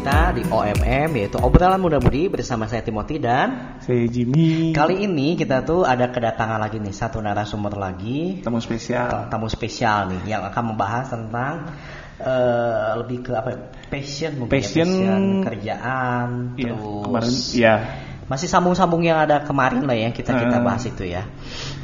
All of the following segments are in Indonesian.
kita di OMM yaitu obrolan muda budi bersama saya Timothy dan Saya Jimmy. kali ini kita tuh ada kedatangan lagi nih satu narasumber lagi Tamu spesial. tamu spesial nih yang akan membahas tentang eh, lebih ke apa ya, passion mungkin ya, Passion. kerjaan Iya, terus kemarin ya. masih sambung-sambung yang ada kemarin lah ya kita kita bahas itu ya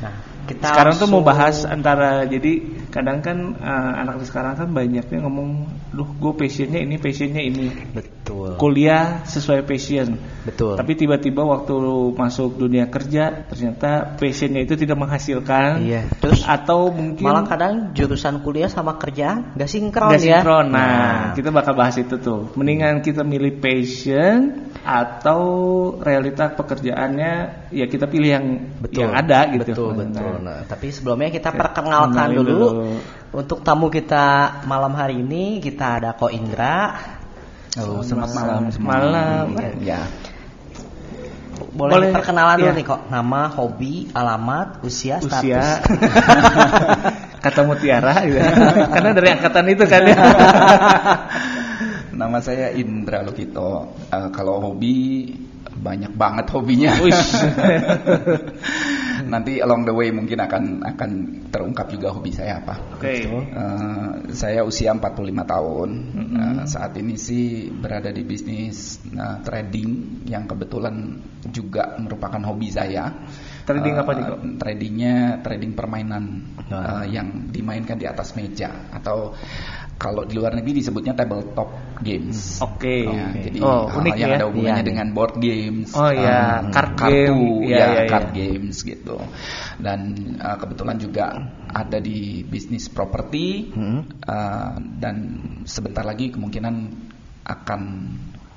nah kita Sekarang tuh mau langsung- bahas antara jadi kadang kan eh, anak sekarang kan banyaknya ngomong, "Duh, gue passionnya ini, passionnya ini." betul Kuliah sesuai passion. betul Tapi tiba-tiba waktu masuk dunia kerja ternyata passionnya itu tidak menghasilkan. Iya, terus atau mungkin malah kadang jurusan kuliah sama kerjaan gak sinkron nggak ya sinkron. Nah, kita bakal bahas itu tuh. Mendingan kita milih passion atau realita pekerjaannya ya kita pilih yang betul yang ada gitu. betul Nah, betul nah, tapi sebelumnya kita perkenalkan dulu, dulu. Untuk tamu kita malam hari ini kita ada Ko Indra Halo, selamat malam semua. Malam. Ya. boleh, Boleh, perkenalan dulu iya. nih kok nama hobi alamat usia status usia kata mutiara gitu. karena dari angkatan itu kan ya Nama saya Indra Lokito. Eh, kalau hobi banyak banget hobinya. Nanti along the way mungkin akan akan terungkap juga hobi saya apa. oke Eh, saya usia 45 tahun. Mm-mm. Eh, saat ini sih berada di bisnis eh, trading yang kebetulan juga merupakan hobi saya. Trading Eh, apa nih, kok? Tradingnya trading permainan Nah. eh, yang dimainkan di atas meja atau kalau di luar negeri disebutnya tabletop games. oke Ya, jadi oh hal unik yang ya ada hubungannya Iya. dengan board games, Oh, iya. um, Card kartu, game. Iya, ya, iya, iya. card games gitu. Dan uh, kebetulan juga ada di bisnis properti Hmm. uh, dan sebentar lagi kemungkinan akan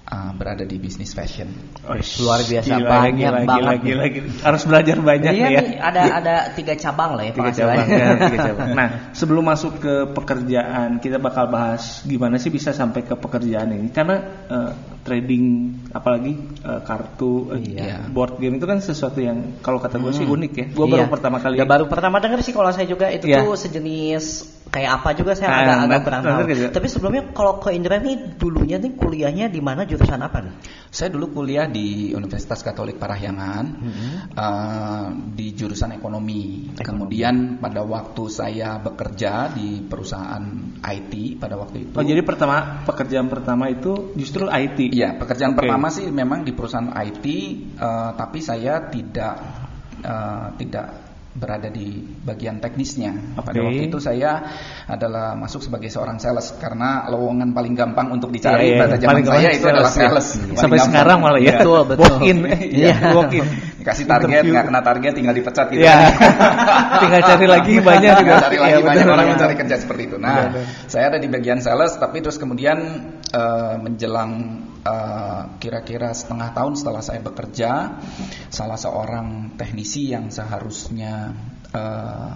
uh, berada di bisnis fashion. Wish. Luar biasa, Gila, banyak gila, banget gila, gila, gila. harus belajar banyak Iya nih ya nih, ada ada tiga cabang lah ya tiga cabang, ya, tiga cabang. Nah, sebelum masuk ke pekerjaan, kita bakal bahas gimana sih bisa sampai ke pekerjaan ini. Karena eh, trading, apalagi eh, kartu, eh, Iya. board game itu kan sesuatu yang kalau kata gue sih unik ya. Gue Iya. baru pertama kali. Ya, baru pertama denger sih kalau saya juga itu Iya. tuh sejenis kayak apa juga saya Nah, agak agak nah, kurang tahu. gitu. Tapi sebelumnya kalau ke Indra nih dulunya nih kuliahnya di mana jurusan apa nih? Saya dulu kuliah di Universitas Katolik Parahyangan uh, di jurusan ekonomi. Kemudian pada waktu saya bekerja di perusahaan IT pada waktu itu. Oh, jadi pertama pekerjaan pertama itu justru IT. Iya, pekerjaan Oke. pertama sih memang di perusahaan IT, eh, tapi saya tidak eh, tidak berada di bagian teknisnya. Pada Oke. waktu itu saya adalah masuk sebagai seorang sales karena lowongan paling gampang untuk dicari Iya, iya, pada zaman paling saya itu adalah sales, ya. sales. Paling Sampai gampang. sekarang malah ya. Betul, betul. Walk in. Iya. Walk in. Dikasih target, nggak kena target tinggal dipecat gitu. Iya. Tinggal cari lagi banyak juga. Cari Iya, lagi betul, banyak orang betul. yang cari kerja seperti itu. Nah, Betul. saya ada di bagian sales, tapi terus kemudian eh, menjelang eh, kira-kira setengah tahun setelah saya bekerja, salah seorang teknisi yang seharusnya eh,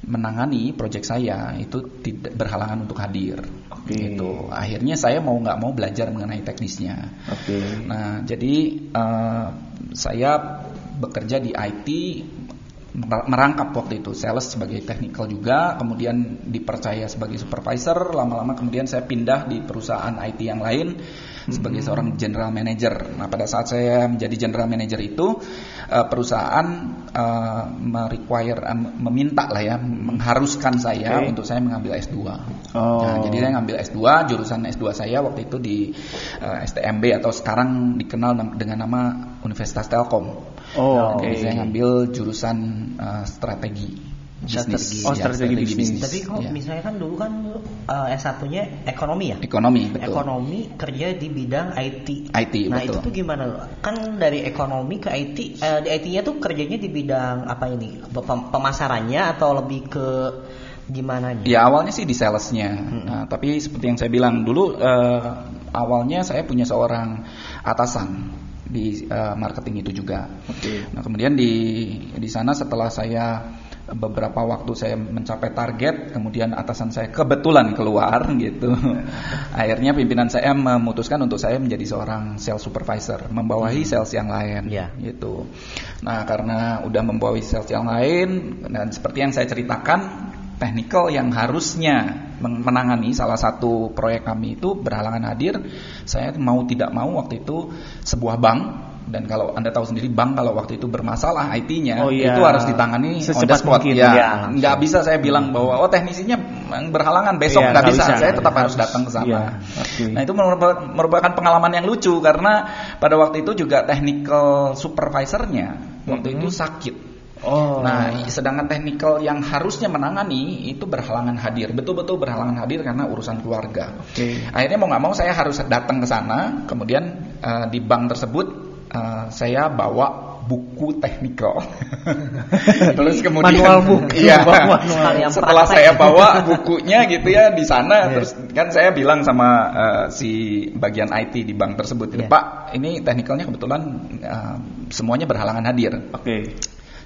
menangani proyek saya itu tidak berhalangan untuk hadir. Oke. Gitu. Akhirnya saya mau nggak mau belajar mengenai teknisnya. Oke. Nah, jadi eh, saya bekerja di IT mer- merangkap waktu itu sales sebagai technical juga, kemudian dipercaya sebagai supervisor, lama-lama kemudian saya pindah di perusahaan IT yang lain sebagai seorang general manager. Nah, pada saat saya menjadi general manager itu eh, perusahaan eh, merequire eh, meminta lah ya, mengharuskan saya Oke. untuk saya mengambil S2. Oh. Nah, jadi saya ngambil S2, jurusan S2 saya waktu itu di eh, STMB atau sekarang dikenal dengan nama Universitas Telkom. Oh, Jadi oke. saya ngambil jurusan eh, strategi Strategi. bisnis. Oh, Ya, strategi bisnis. Tapi kalau ya. misalnya kan dulu kan eh, S1-nya ekonomi ya? Ekonomi, betul. Ekonomi kerja di bidang IT. IT, Nah betul. itu tuh gimana? Kan dari ekonomi ke IT, eh, di IT-nya tuh kerjanya di bidang apa ini? Pem- Pemasarannya atau lebih ke gimana? Ya awalnya sih di salesnya, Nah, tapi seperti yang saya bilang dulu eh, awalnya saya punya seorang atasan di eh, marketing itu juga. Oke. Nah kemudian di di sana setelah saya beberapa waktu saya mencapai target, kemudian atasan saya kebetulan keluar gitu. Akhirnya pimpinan saya memutuskan untuk saya menjadi seorang sales supervisor, membawahi sales yang lain Ya. gitu. Nah, karena udah membawahi sales yang lain dan seperti yang saya ceritakan technical yang harusnya menangani salah satu proyek kami itu berhalangan hadir. Saya mau tidak mau waktu itu sebuah bank dan kalau anda tahu sendiri bank kalau waktu itu bermasalah IT-nya Oh, iya. itu harus ditangani on the Secepat spot mungkin, ya. ya, nggak bisa saya bilang bahwa oh teknisinya berhalangan besok Iya, nggak bisa. bisa. Saya tetap harus Harus, datang ke sana. iya, oke. Nah itu merupakan, pengalaman yang lucu karena pada waktu itu juga technical supervisornya waktu itu sakit. Oh. Nah, sedangkan technical yang harusnya menangani itu berhalangan hadir, betul-betul berhalangan hadir karena urusan keluarga. Oke. Akhirnya mau nggak mau saya harus datang ke sana, kemudian eh, di bank tersebut eh, saya bawa buku technical. terus kemudian Manual buku. Iya. Setelah praktek. saya bawa bukunya gitu ya di sana terus kan saya bilang sama eh, si bagian IT di bank tersebut, Iya. "Pak, ini technicalnya kebetulan eh, semuanya berhalangan hadir." Oke.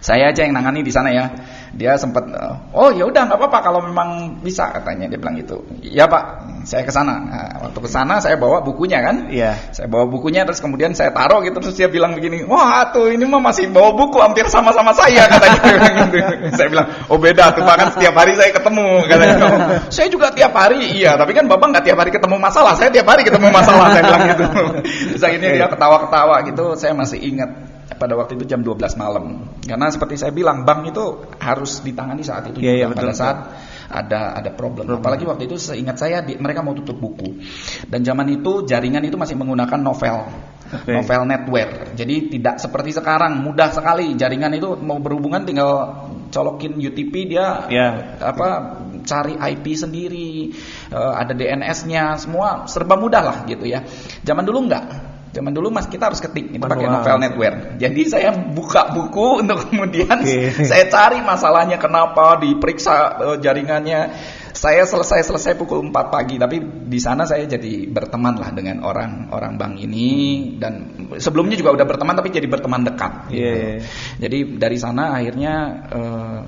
saya aja yang nangani di sana ya. Dia sempat, oh ya udah nggak apa-apa kalau memang bisa katanya dia bilang gitu. Iya pak, saya ke sana. Nah, waktu ke sana saya bawa bukunya kan. Iya. Saya bawa bukunya terus kemudian saya taruh gitu terus dia bilang begini, wah tuh ini mah masih bawa buku hampir sama-sama saya katanya. Gitu. saya bilang, oh beda tuh bahkan setiap hari saya ketemu katanya. saya juga tiap hari, iya tapi kan bapak nggak tiap hari ketemu masalah, saya tiap hari ketemu masalah saya bilang gitu. Terus akhirnya dia ketawa-ketawa gitu, saya masih ingat pada waktu itu jam 12 malam. Karena seperti saya bilang, bank itu harus ditangani saat itu Iya, iya, juga betul, pada saat ada ada problem. Apalagi waktu itu seingat saya di- mereka mau tutup buku. Dan zaman itu jaringan itu masih menggunakan novel. Oke. Novel network. Jadi tidak seperti sekarang mudah sekali jaringan itu mau berhubungan tinggal colokin UTP dia Ya. apa cari IP sendiri, eh, ada DNS-nya, semua serba mudah lah gitu ya. Zaman dulu enggak. Zaman dulu mas kita harus ketik itu pakai novel network. Jadi saya buka buku untuk kemudian Oke. saya cari masalahnya kenapa diperiksa eh, jaringannya. Saya selesai selesai pukul 4 pagi, tapi di sana saya jadi berteman lah dengan orang-orang bank ini dan sebelumnya juga udah berteman tapi jadi berteman dekat. gitu. Iya, iya. Jadi dari sana akhirnya eh,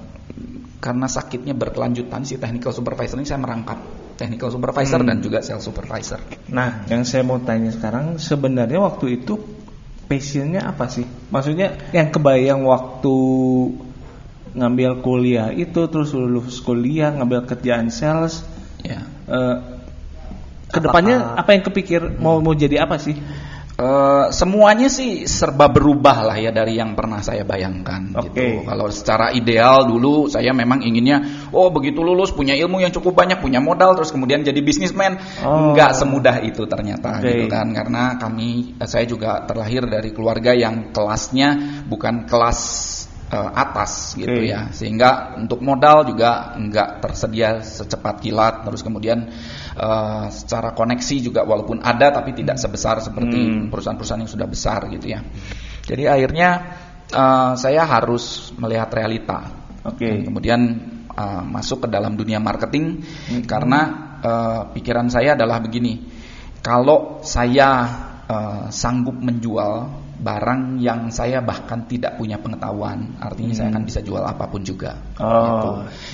karena sakitnya berkelanjutan si technical supervisor ini saya merangkap technical supervisor Hmm. dan juga sales supervisor. Nah, yang saya mau tanya sekarang sebenarnya waktu itu passionnya apa sih? Maksudnya yang kebayang waktu ngambil kuliah itu terus lulus kuliah ngambil kerjaan sales Ya. eh, ke depannya Apakah- apa yang kepikir mau mau jadi apa sih? Eh, semuanya sih serba berubah lah ya dari yang pernah saya bayangkan Oke. gitu. Kalau secara ideal dulu saya memang inginnya oh begitu lulus punya ilmu yang cukup banyak, punya modal terus kemudian jadi bisnismen. Oh. Enggak semudah itu ternyata Oke. gitu kan karena kami eh, saya juga terlahir dari keluarga yang kelasnya bukan kelas eh, atas gitu Oke. ya. Sehingga untuk modal juga enggak tersedia secepat kilat terus kemudian eh, secara koneksi juga walaupun ada tapi tidak sebesar seperti Hmm. perusahaan-perusahaan yang sudah besar gitu ya. Jadi akhirnya eh, saya harus melihat realita. Oke. Dan kemudian eh, masuk ke dalam dunia marketing Hmm. karena eh, pikiran saya adalah begini. Kalau saya eh, sanggup menjual barang yang saya bahkan tidak punya pengetahuan, artinya saya akan bisa jual apa pun juga. Hmm. Oh,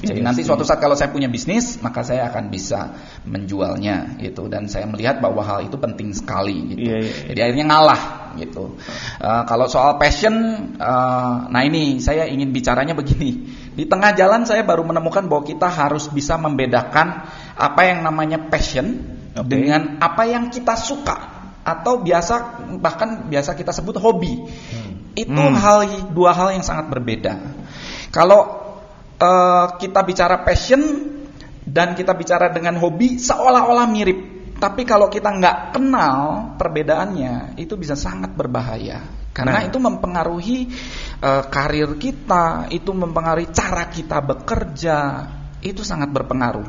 Gitu. Jadi iya nanti suatu saat kalau saya punya bisnis, maka saya akan bisa menjualnya gitu dan saya melihat bahwa hal itu penting sekali gitu. Iya, iya. Jadi akhirnya ngalah gitu. Eh, kalau soal passion, eh, nah ini saya ingin bicaranya begini. Di tengah jalan saya baru menemukan bahwa kita harus bisa membedakan apa yang namanya passion Oke. dengan apa yang kita suka atau biasa bahkan biasa kita sebut hobi. Itu Hmm. hal dua hal yang sangat berbeda. Kalau eh, kita bicara passion dan kita bicara dengan hobi seolah-olah mirip. Tapi kalau kita nggak kenal perbedaannya, itu bisa sangat berbahaya. Karena Nah. itu mempengaruhi eh, karir kita, itu mempengaruhi cara kita bekerja, itu sangat berpengaruh.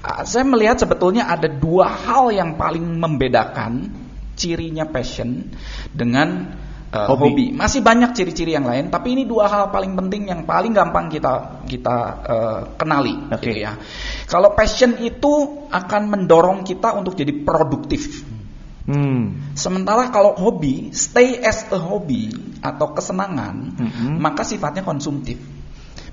Ah, saya melihat sebetulnya ada dua hal yang paling membedakan cirinya passion dengan eh, Hobi. hobi. Masih banyak ciri-ciri yang lain, tapi ini dua hal paling penting yang paling gampang kita kita eh, kenali, Oke. gitu ya. Kalau passion itu akan mendorong kita untuk jadi produktif. Hmm. Sementara kalau hobi, stay as a hobby atau kesenangan, Mhm. maka sifatnya konsumtif.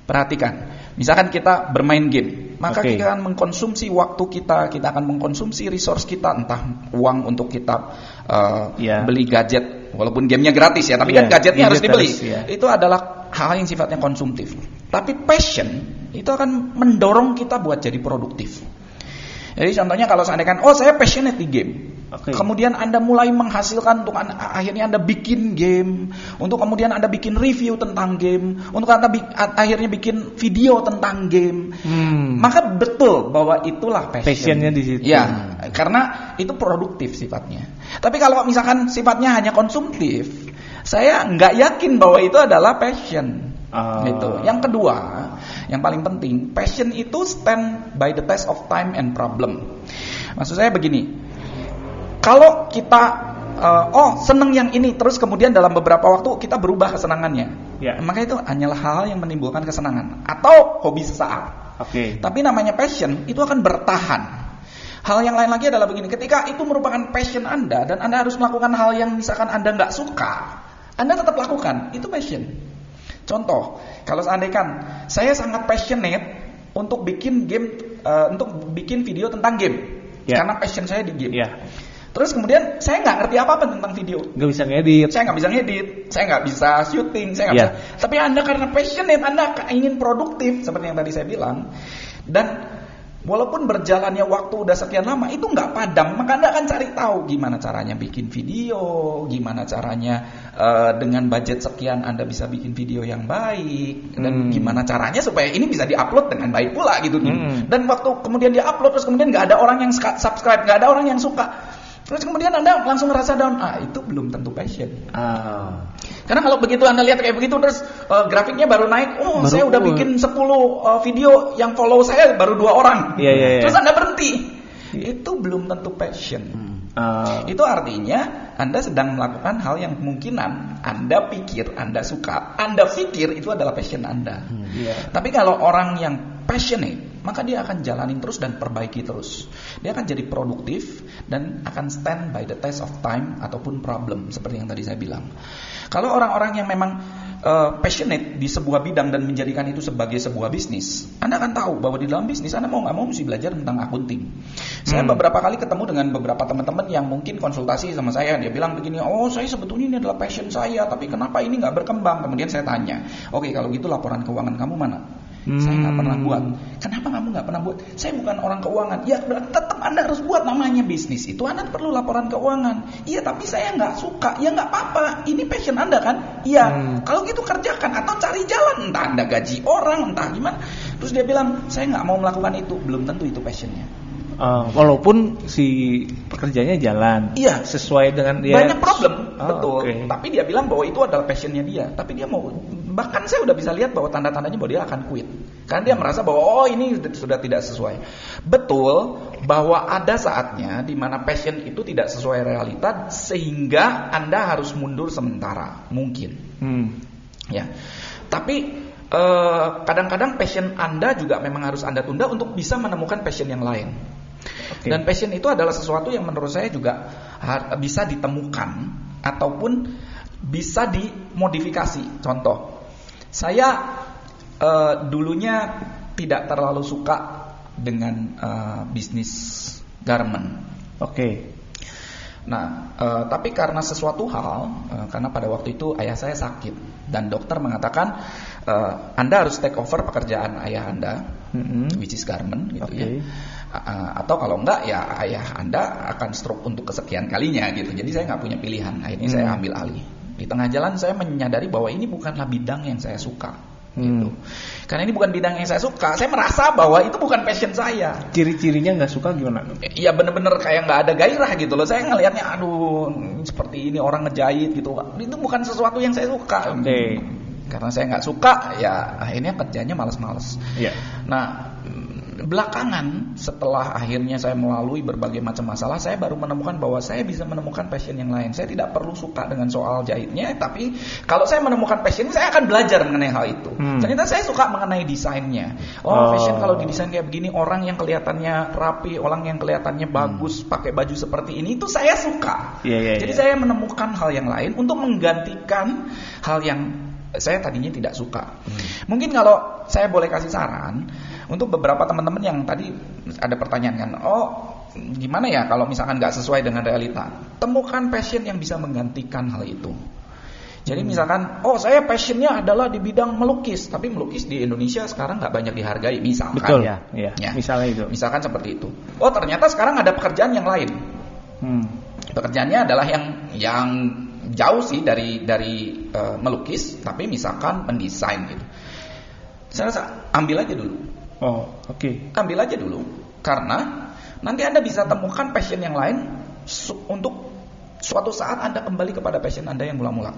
Perhatikan, misalkan kita bermain game, maka Oke. kita akan mengkonsumsi waktu kita, kita akan mengkonsumsi resource kita, entah uang untuk kita uh, Ya. beli gadget, walaupun gamenya gratis ya, tapi Iya, kan gadgetnya harus gadget dibeli. harus, ya. Itu adalah hal yang sifatnya konsumtif. Tapi passion itu akan mendorong kita buat jadi produktif. Jadi contohnya kalau seandainya oh saya passionate di game. Oke. Kemudian Anda mulai menghasilkan untuk Anda- akhirnya Anda bikin game, untuk kemudian Anda bikin review tentang game, untuk Anda bi- akhirnya bikin video tentang game. Hmm. Maka betul bahwa itulah passion. Passionnya di situ. Ya, karena itu produktif sifatnya. Tapi kalau misalkan sifatnya hanya konsumtif, saya nggak yakin bahwa itu adalah passion. Ah. Gitu. Yang kedua, yang paling penting, passion itu stand by the test of time and problem. Maksud saya begini, kalau kita eh, oh seneng yang ini, terus kemudian dalam beberapa waktu kita berubah kesenangannya, Ya. maka itu hanyalah hal yang menimbulkan kesenangan atau hobi sesaat. Oke. Tapi namanya passion itu akan bertahan. Hal yang lain lagi adalah begini, ketika itu merupakan passion Anda dan Anda harus melakukan hal yang misalkan Anda nggak suka, Anda tetap lakukan, itu passion. Contoh, kalau seandainya saya sangat passionate untuk bikin game, eh, untuk bikin video tentang game, Ya. karena passion saya di game. Ya. Terus kemudian saya nggak ngerti apa-apa tentang video, Gak bisa ngedit. saya nggak bisa ngedit, saya nggak bisa syuting, saya nggak Iya. bisa. Tapi anda karena passionate, anda ingin produktif seperti yang tadi saya bilang, dan walaupun berjalannya waktu udah sekian lama itu nggak padam, maka anda akan cari tahu gimana caranya bikin video, gimana caranya eh, dengan budget sekian anda bisa bikin video yang baik, dan Hmm. gimana caranya supaya ini bisa diupload dengan baik pula gitu. Hmm. Dan waktu kemudian diupload terus kemudian nggak ada orang yang subscribe, nggak ada orang yang suka. Terus kemudian Anda langsung ngerasa down, ah itu belum tentu passion. Ah. Karena kalau begitu Anda lihat kayak begitu terus eh, grafiknya baru naik, oh Baru- saya udah bikin 10 eh, video yang follow saya baru dua orang. Iya, iya, iya. Terus Anda berhenti. Itu belum tentu passion. Ah. Itu artinya Anda sedang melakukan hal yang kemungkinan Anda pikir Anda suka, Anda pikir itu adalah passion Anda. Iya. Tapi kalau orang yang passionate, maka dia akan jalanin terus dan perbaiki terus. Dia akan jadi produktif dan akan stand by the test of time ataupun problem seperti yang tadi saya bilang. Kalau orang-orang yang memang uh, passionate di sebuah bidang dan menjadikan itu sebagai sebuah bisnis, Anda akan tahu bahwa di dalam bisnis Anda mau nggak mau mesti belajar tentang akunting. Saya Hmm. beberapa kali ketemu dengan beberapa teman-teman yang mungkin konsultasi sama saya, dia bilang begini, oh saya sebetulnya ini adalah passion saya, tapi kenapa ini nggak berkembang? Kemudian saya tanya, oke kalau gitu laporan keuangan kamu mana? Saya nggak pernah Hmm. buat. Kenapa kamu nggak pernah buat? Saya bukan orang keuangan. Ya tetap Anda harus buat namanya bisnis. Itu Anda perlu laporan keuangan. Iya tapi saya nggak suka. Ya nggak apa-apa. Ini passion Anda kan? Iya. Hmm. Kalau gitu kerjakan atau cari jalan. Entah Anda gaji orang, entah gimana. Terus dia bilang saya nggak mau melakukan itu. Belum tentu itu passionnya. Ah, walaupun si pekerjaannya jalan. Iya. Sesuai dengan dia. Banyak problem, Oh, betul. oke. Tapi dia bilang bahwa itu adalah passionnya dia. Tapi dia mau, bahkan saya udah bisa lihat bahwa tanda-tandanya bahwa dia akan quit. Karena dia merasa bahwa oh ini sudah tidak sesuai. Betul bahwa ada saatnya di mana passion itu tidak sesuai realita sehingga anda harus mundur sementara, mungkin. Hmm. Ya, tapi eh, kadang-kadang passion anda juga memang harus anda tunda untuk bisa menemukan passion yang lain. Oke. Dan passion itu adalah sesuatu yang menurut saya juga bisa ditemukan ataupun bisa dimodifikasi. Contoh, saya eh, dulunya tidak terlalu suka dengan eh, bisnis garment. Oke. Nah, eh, tapi karena sesuatu hal, eh, karena pada waktu itu ayah saya sakit dan dokter mengatakan eh, Anda harus take over pekerjaan ayah Anda, Mm-mm. which is garment, gitu Oke. ya. Uh, atau kalau enggak ya ayah anda akan stroke untuk kesekian kalinya gitu. Jadi saya nggak punya pilihan. Akhirnya saya Hmm. ambil alih. Di tengah jalan saya menyadari bahwa ini bukanlah bidang yang saya suka. Gitu. Hmm. Karena ini bukan bidang yang saya suka. Saya merasa bahwa itu bukan passion saya. Ciri-cirinya nggak suka gimana? Iya bener-bener kayak nggak ada gairah gitu loh. Saya ngelihatnya aduh seperti ini orang ngejahit gitu. Itu bukan sesuatu yang saya suka. Oke. Karena saya nggak suka ya akhirnya kerjanya males-males. Iya. Nah, belakangan setelah akhirnya saya melalui berbagai macam masalah, saya baru menemukan bahwa saya bisa menemukan passion yang lain. Saya tidak perlu suka dengan soal jahitnya, tapi kalau saya menemukan passion, saya akan belajar mengenai hal itu. Hmm. Ternyata saya suka mengenai desainnya. Oh, Oh. fashion kalau didesain kayak begini, orang yang kelihatannya rapi, orang yang kelihatannya bagus, pakai baju seperti ini, itu saya suka. Iya, iya, Jadi iya. saya menemukan hal yang lain untuk menggantikan hal yang saya tadinya tidak suka. Mungkin kalau saya boleh kasih saran untuk beberapa teman-teman yang tadi ada pertanyaan kan, oh gimana ya kalau misalkan nggak sesuai dengan realita, temukan passion yang bisa menggantikan hal itu. Jadi misalkan, oh saya passionnya adalah di bidang melukis, tapi melukis di Indonesia sekarang nggak banyak dihargai, misalkan. Betul. ya. Ya. Ya. Misalnya itu. Misalkan seperti itu. Oh ternyata sekarang ada pekerjaan yang lain. Hmm. Pekerjaannya adalah yang yang jauh sih dari dari eh, melukis, tapi misalkan mendesain gitu. Saya rasa ambil aja dulu, Oh, oke. ambil aja dulu, karena nanti anda bisa temukan passion yang lain su- untuk suatu saat anda kembali kepada passion anda yang mula-mula.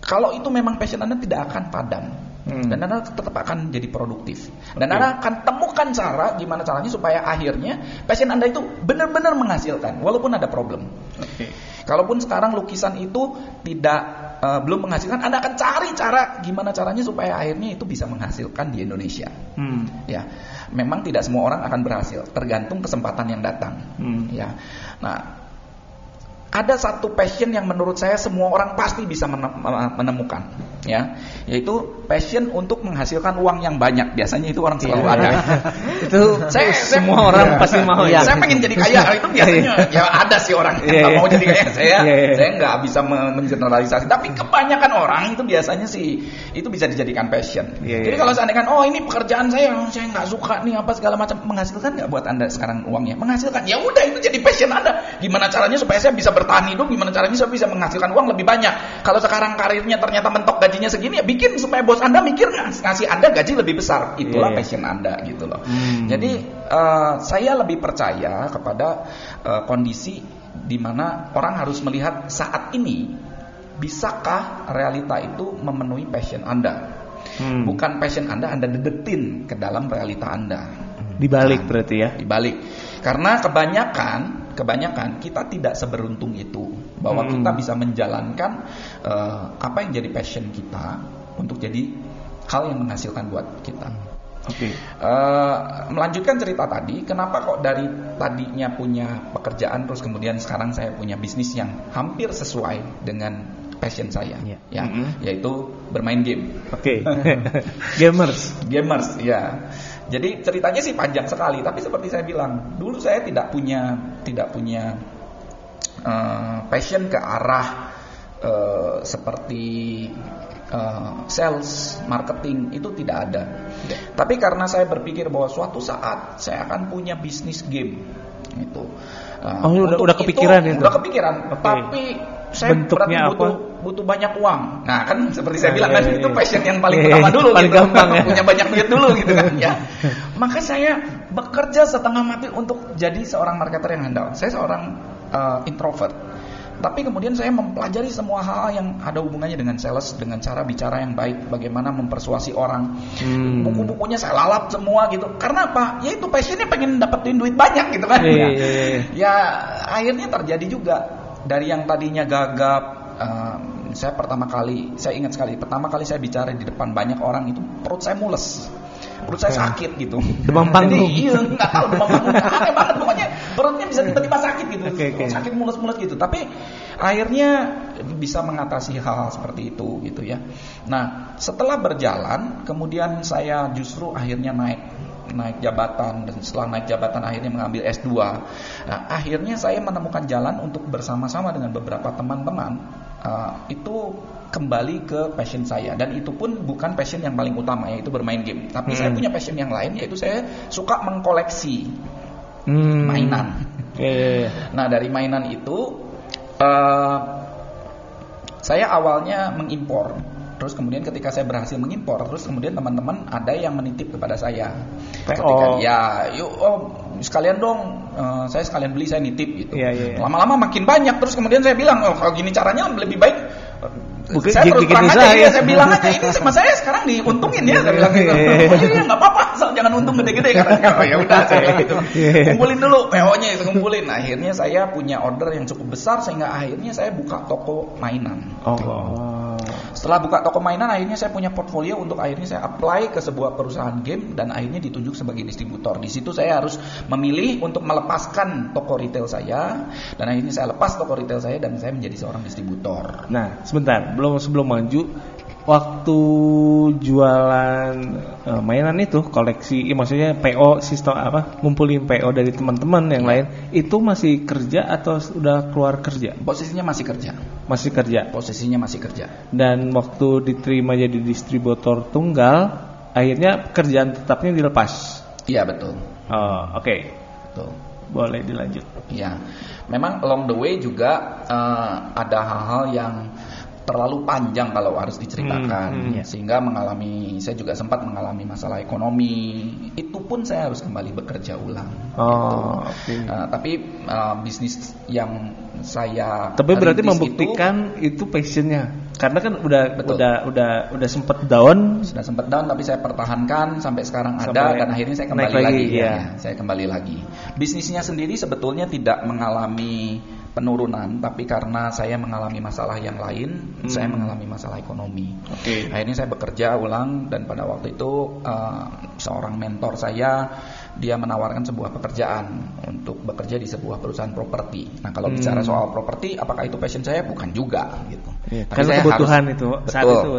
Kalau itu memang passion anda tidak akan padam. Hmm. Dan Anda tetap akan jadi produktif. Dan. Anda akan temukan cara gimana caranya supaya akhirnya passion Anda itu benar-benar menghasilkan walaupun ada problem. Oke. Kalaupun sekarang lukisan itu tidak eh, belum menghasilkan, Anda akan cari cara gimana caranya supaya akhirnya itu bisa menghasilkan di Indonesia. Hmm. Ya, memang tidak semua orang akan berhasil, tergantung kesempatan yang datang. Hmm. Ya, nah ada satu passion yang menurut saya semua orang pasti bisa mene- menemukan, ya, yaitu passion untuk menghasilkan uang yang banyak. Biasanya itu orang selalu Iya. ada. itu Saya- saya- semua orang pasti mau Iya. ya. Saya pengen jadi kaya itu biasanya ya ada sih orang yang Iya, iya. mau jadi kaya. Saya Iya, iya. saya nggak bisa men- mengeneralisasi. Tapi kebanyakan orang itu biasanya sih itu bisa dijadikan passion. Iya, Jadi iya. kalau seandainya oh ini pekerjaan saya, saya nggak suka nih apa segala macam menghasilkan nggak buat anda sekarang uangnya? Menghasilkan. Ya udah itu jadi passion anda. Gimana caranya supaya saya bisa bertahan hidup? Gimana caranya saya bisa menghasilkan uang lebih banyak? Kalau sekarang karirnya ternyata mentok gajinya segini, ya bikin supaya bos anda mikir ngas- ngasih anda gaji lebih besar. Itulah iya. passion anda gitu loh. Hmm. Jadi eh, saya lebih percaya kepada eh, kondisi di mana orang harus melihat saat ini bisakah realita itu memenuhi passion Anda. Hmm. Bukan passion Anda Anda dedetin ke dalam realita Anda. Dibalik Nah, berarti ya. Dibalik. Karena kebanyakan kebanyakan kita tidak seberuntung itu bahwa Hmm. kita bisa menjalankan eh, apa yang jadi passion kita untuk jadi hal yang menghasilkan buat kita. Oke. Eh, melanjutkan cerita tadi, kenapa kok dari tadinya punya pekerjaan terus kemudian sekarang saya punya bisnis yang hampir sesuai dengan passion saya, Iya. ya, Mhm. yaitu bermain game, Oke. Gamers. gamers, ya. Jadi ceritanya sih panjang sekali, tapi seperti saya bilang, dulu saya tidak punya tidak punya eh, passion ke arah eh, seperti eh, sales, marketing itu tidak ada. Tapi karena saya berpikir bahwa suatu saat saya akan punya bisnis game itu. Eh, Oh, udah- udah kepikiran itu? Udah kepikiran, Oke. tapi saya Bentuknya berarti butuh apa? Butuh banyak uang. Nah, kan seperti saya Nah, bilang iya, kan iya, itu iya. passion yang paling Iya, pertama iya, dulu paling gitu. gampang ya. punya banyak duit dulu gitu kan ya. Maka saya bekerja setengah mati untuk jadi seorang marketer yang handal. Saya seorang uh, introvert. Tapi kemudian saya mempelajari semua hal yang ada hubungannya dengan sales, dengan cara bicara yang baik, bagaimana mempersuasi orang. Hmm. Buku-bukunya saya lalap semua gitu. Karena apa? Ya itu passionnya pengen dapetin duit banyak gitu kan. Iya, Ya. iya, iya. Ya akhirnya terjadi juga dari yang tadinya gagap. um, saya pertama kali, saya ingat sekali, pertama kali saya bicara di depan banyak orang itu perut saya mules, perut saya sakit gitu. Demam panggung. Jadi, iya, nggak tahu demam panggung, aneh banget pokoknya perutnya bisa tiba-tiba sakit gitu, Oke, oke. sakit mules-mules gitu. Tapi akhirnya bisa mengatasi hal-hal seperti itu gitu ya. Nah setelah berjalan, kemudian saya justru akhirnya naik naik jabatan dan setelah naik jabatan akhirnya mengambil S2. Nah, akhirnya saya menemukan jalan untuk bersama-sama dengan beberapa teman-teman uh, itu kembali ke passion saya dan itu pun bukan passion yang paling utama yaitu bermain game. Tapi saya Hmm. punya passion yang lain yaitu saya suka mengkoleksi Hmm. mainan. Iya, iya, iya. Nah dari mainan itu eh, saya awalnya mengimpor. Terus kemudian ketika saya berhasil mengimpor, terus kemudian teman-teman ada yang menitip kepada saya. PO. Ketika ya, yuk oh, sekalian dong, eh, saya sekalian beli saya nitip gitu. Iya, iya, iya. Lama-lama makin banyak. Terus kemudian saya bilang, oh kalau gini caranya lebih baik. eh, Bukan, saya terus terang aja, ya. saya bilang aja ini sama saya sekarang diuntungin ya, saya bilang gitu. Oh iya, iya nggak apa-apa, asal jangan untung gede-gede katanya. Oh ya udah, saya gitu. Kumpulin dulu PO-nya itu kumpulin. Akhirnya saya punya order yang cukup besar sehingga akhirnya saya buka toko mainan. Oh. Setelah buka toko mainan akhirnya saya punya portfolio untuk akhirnya saya apply ke sebuah perusahaan game dan akhirnya ditunjuk sebagai distributor. Di situ saya harus memilih untuk melepaskan toko retail saya dan akhirnya saya lepas toko retail saya dan saya menjadi seorang distributor. Nah, sebentar, belum sebelum maju, waktu jualan eh, mainan itu koleksi, ya maksudnya PO sistem apa, ngumpulin PO dari teman-teman yang lain, itu masih kerja atau sudah keluar kerja? Posisinya masih kerja. Masih kerja. Posisinya masih kerja. Dan waktu diterima jadi distributor tunggal, akhirnya kerjaan tetapnya dilepas. Iya betul. Oh, oke. Betul. Boleh dilanjut. Ya, memang along the way juga eh, ada hal-hal yang terlalu panjang kalau harus diceritakan, Hmm, hmm, ya. sehingga mengalami, saya juga sempat mengalami masalah ekonomi. Itu pun saya harus kembali bekerja ulang. Oh, gitu. oke. Eh, tapi eh, bisnis yang saya Tapi berarti membuktikan itu, passionnya, karena kan udah Betul. udah udah udah sempet down. sudah sempat down, tapi saya pertahankan sampai sekarang ada Sampai dan akhirnya saya kembali lagi, lagi. ya. Ya, saya kembali lagi. Bisnisnya sendiri sebetulnya tidak mengalami penurunan, tapi karena saya mengalami masalah yang lain, Hmm. saya mengalami masalah ekonomi. Oke. Akhirnya saya bekerja ulang dan pada waktu itu eh, seorang mentor saya dia menawarkan sebuah pekerjaan untuk bekerja di sebuah perusahaan properti. Nah kalau Hmm. bicara soal properti, apakah itu passion saya? Bukan juga gitu. Iya, Tapi karena saya kebutuhan harus- itu, betul, saat itu.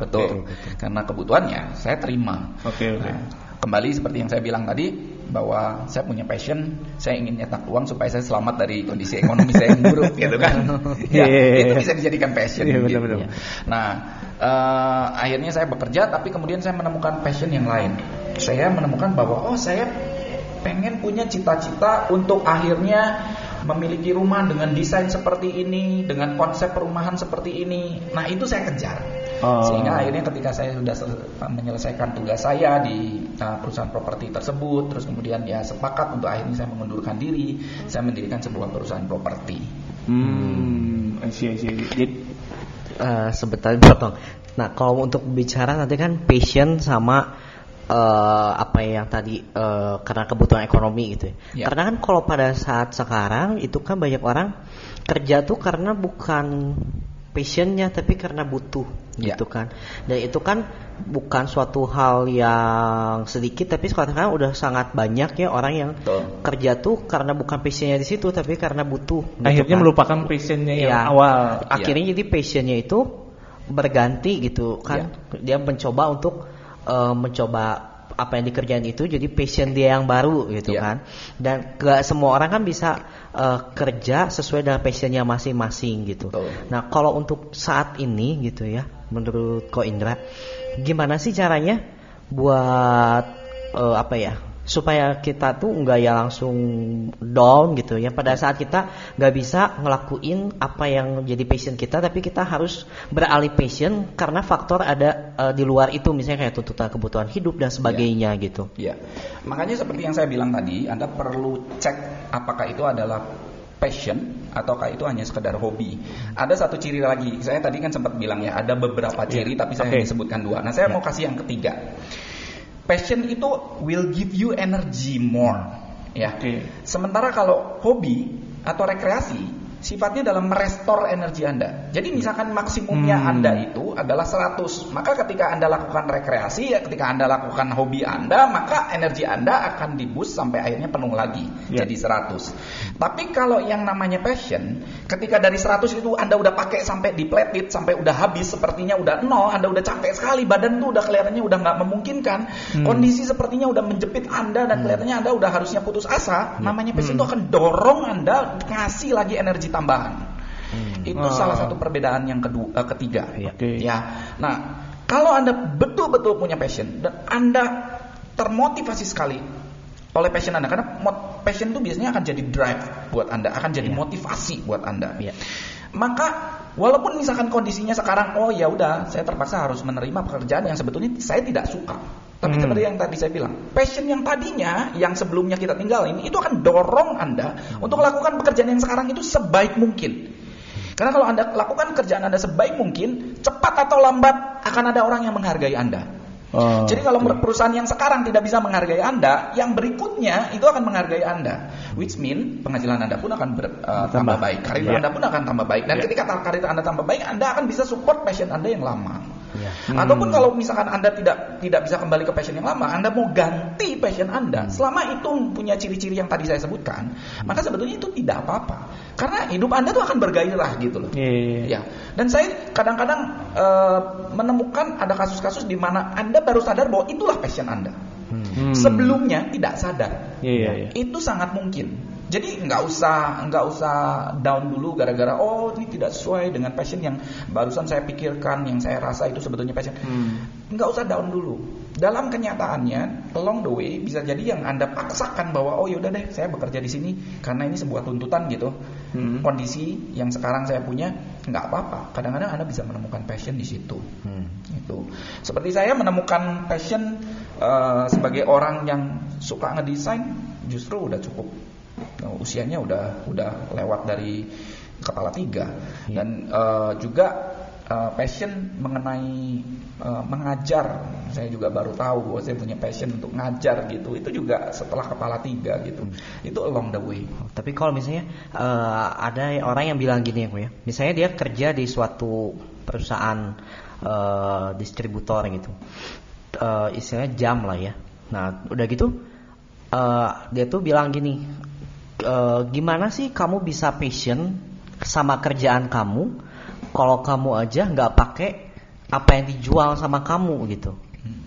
betul. Oke. Karena kebutuhannya saya terima. Oke, oke. Nah, kembali seperti yang saya bilang tadi bahwa saya punya passion, saya ingin nyetak uang supaya saya selamat dari kondisi ekonomi saya yang buruk gitu kan. ya, Iya, iya, iya. itu bisa dijadikan passion Iya, gitu. benar-benar. Nah, eh, akhirnya saya bekerja tapi kemudian saya menemukan passion yang lain. Saya menemukan bahwa oh saya pengen punya cita-cita untuk akhirnya memiliki rumah dengan desain seperti ini, dengan konsep perumahan seperti ini. Nah, itu saya kejar. Oh. Sehingga akhirnya ketika saya sudah menyelesaikan tugas saya di uh, perusahaan properti tersebut, terus kemudian ya sepakat untuk akhirnya saya mengundurkan diri, saya mendirikan sebuah perusahaan properti. Hmm, I see, I see. Jadi Eh, sebentar potong. Nah, kalau untuk bicara nanti kan passion sama eh, apa yang tadi eh, karena kebutuhan ekonomi gitu. ya. Ya. Karena kan kalau pada saat sekarang itu kan banyak orang kerja tuh karena bukan passionnya tapi karena butuh Ya. gitu kan. Dan itu kan bukan suatu hal yang sedikit tapi sekarang kan udah sangat banyak ya orang yang Betul. kerja tuh karena bukan passionnya di situ tapi karena butuh. gitu akhirnya kan. melupakan passionnya yang Iya. awal. Akhirnya jadi passionnya itu berganti gitu kan. Dia mencoba untuk eh, mencoba apa yang dikerjain itu jadi passion dia yang baru gitu Iya. kan. Dan gak semua orang kan bisa eh, kerja sesuai dengan passionnya masing-masing gitu. Betul. Nah kalau untuk saat ini gitu ya, menurut Ko Indra, gimana sih caranya buat eh, apa ya? Supaya kita tuh nggak ya langsung down gitu ya pada saat kita nggak bisa ngelakuin apa yang jadi passion kita tapi kita harus beralih passion karena faktor ada eh, di luar itu misalnya kayak tuntutan kebutuhan hidup dan sebagainya gitu Ya, makanya seperti yang saya bilang tadi, Anda perlu cek apakah itu adalah passion ataukah itu hanya sekedar hobi. Ada satu ciri lagi, saya tadi kan sempat bilang ya ada beberapa ciri, tapi saya Oke. hanya sebutkan dua. Nah, saya mau kasih yang ketiga. Passion itu will give you energy more, ya. Oke. Sementara kalau hobi atau rekreasi sifatnya dalam merestor energi Anda. Jadi misalkan maksimumnya Hmm. Anda itu adalah 100, maka ketika Anda lakukan rekreasi ya ketika Anda lakukan hobi Anda, maka energi Anda akan diboost sampai akhirnya penuh lagi Ya. jadi 100. Tapi kalau yang namanya passion, ketika dari 100 itu Anda udah pakai sampai dipletit, sampai udah habis sepertinya udah nol, Anda udah capek sekali, badan tuh udah kelihatannya udah nggak memungkinkan, Hmm. kondisi sepertinya udah menjepit Anda dan kelihatannya Anda udah harusnya putus asa, namanya passion itu akan dorong Anda ngasih lagi energi tambahan. Itu Oh. salah satu perbedaan yang kedua, eh, ketiga. Iya. Oke. Ya, nah kalau anda betul-betul punya passion dan anda termotivasi sekali oleh passion anda, karena passion itu biasanya akan jadi drive buat anda, akan jadi Iya. motivasi buat anda. Iya. Maka walaupun misalkan kondisinya sekarang, oh ya udah, saya terpaksa harus menerima pekerjaan yang sebetulnya saya tidak suka. Tapi Hmm. seperti yang tadi saya bilang, passion yang tadinya, yang sebelumnya kita tinggalin, itu akan dorong anda untuk melakukan pekerjaan yang sekarang itu sebaik mungkin. Karena kalau Anda lakukan kerjaan Anda sebaik mungkin, cepat atau lambat akan ada orang yang menghargai Anda. Oh, Jadi kalau oke. perusahaan yang sekarang tidak bisa menghargai Anda, yang berikutnya itu akan menghargai Anda. Which mean penghasilan Anda pun akan ber- uh, Bertambah. tambah baik, karir Ya. Anda pun akan tambah baik. Dan Ya. ketika karir Anda tambah baik, Anda akan bisa support passion Anda yang lama. Iya. Ataupun kalau misalkan Anda tidak tidak bisa kembali ke passion yang lama, Anda mau ganti passion Anda, selama itu punya ciri-ciri yang tadi saya sebutkan, maka sebetulnya itu tidak apa-apa. Karena hidup Anda tuh akan bergairah gitu loh. Iya, iya, iya. Ya, dan saya kadang-kadang eh, menemukan ada kasus-kasus di mana Anda baru sadar bahwa itulah passion Anda. Hmm. Sebelumnya tidak sadar. Iya, iya, iya. Itu sangat mungkin. Jadi nggak usah nggak usah down dulu gara-gara oh ini tidak sesuai dengan passion yang barusan saya pikirkan, yang saya rasa itu sebetulnya passion. Hmm. Nggak usah down dulu. Dalam kenyataannya, along the way bisa jadi yang anda paksakan bahwa oh yaudah deh saya bekerja di sini karena ini sebuah tuntutan gitu. Hmm. Kondisi yang sekarang saya punya nggak apa-apa. Kadang-kadang anda bisa menemukan passion di situ. Hmm. Itu seperti saya menemukan passion eh, sebagai orang yang suka ngedesain justru udah cukup Nah, usianya udah udah lewat dari kepala tiga. Dan eh, juga eh, passion mengenai eh, mengajar. Saya juga baru tahu bahwa saya punya passion untuk ngajar gitu. Itu juga setelah kepala tiga gitu. Itu along the way. Tapi kalau misalnya eh, ada orang yang bilang gini ya, ya. Misalnya dia kerja di suatu perusahaan eh, distributor gitu. Eh, istilahnya jam lah ya. Nah, udah gitu eh, dia tuh bilang gini, "Eh, gimana sih kamu bisa passion sama kerjaan kamu kalau kamu aja nggak pakai apa yang dijual sama kamu gitu.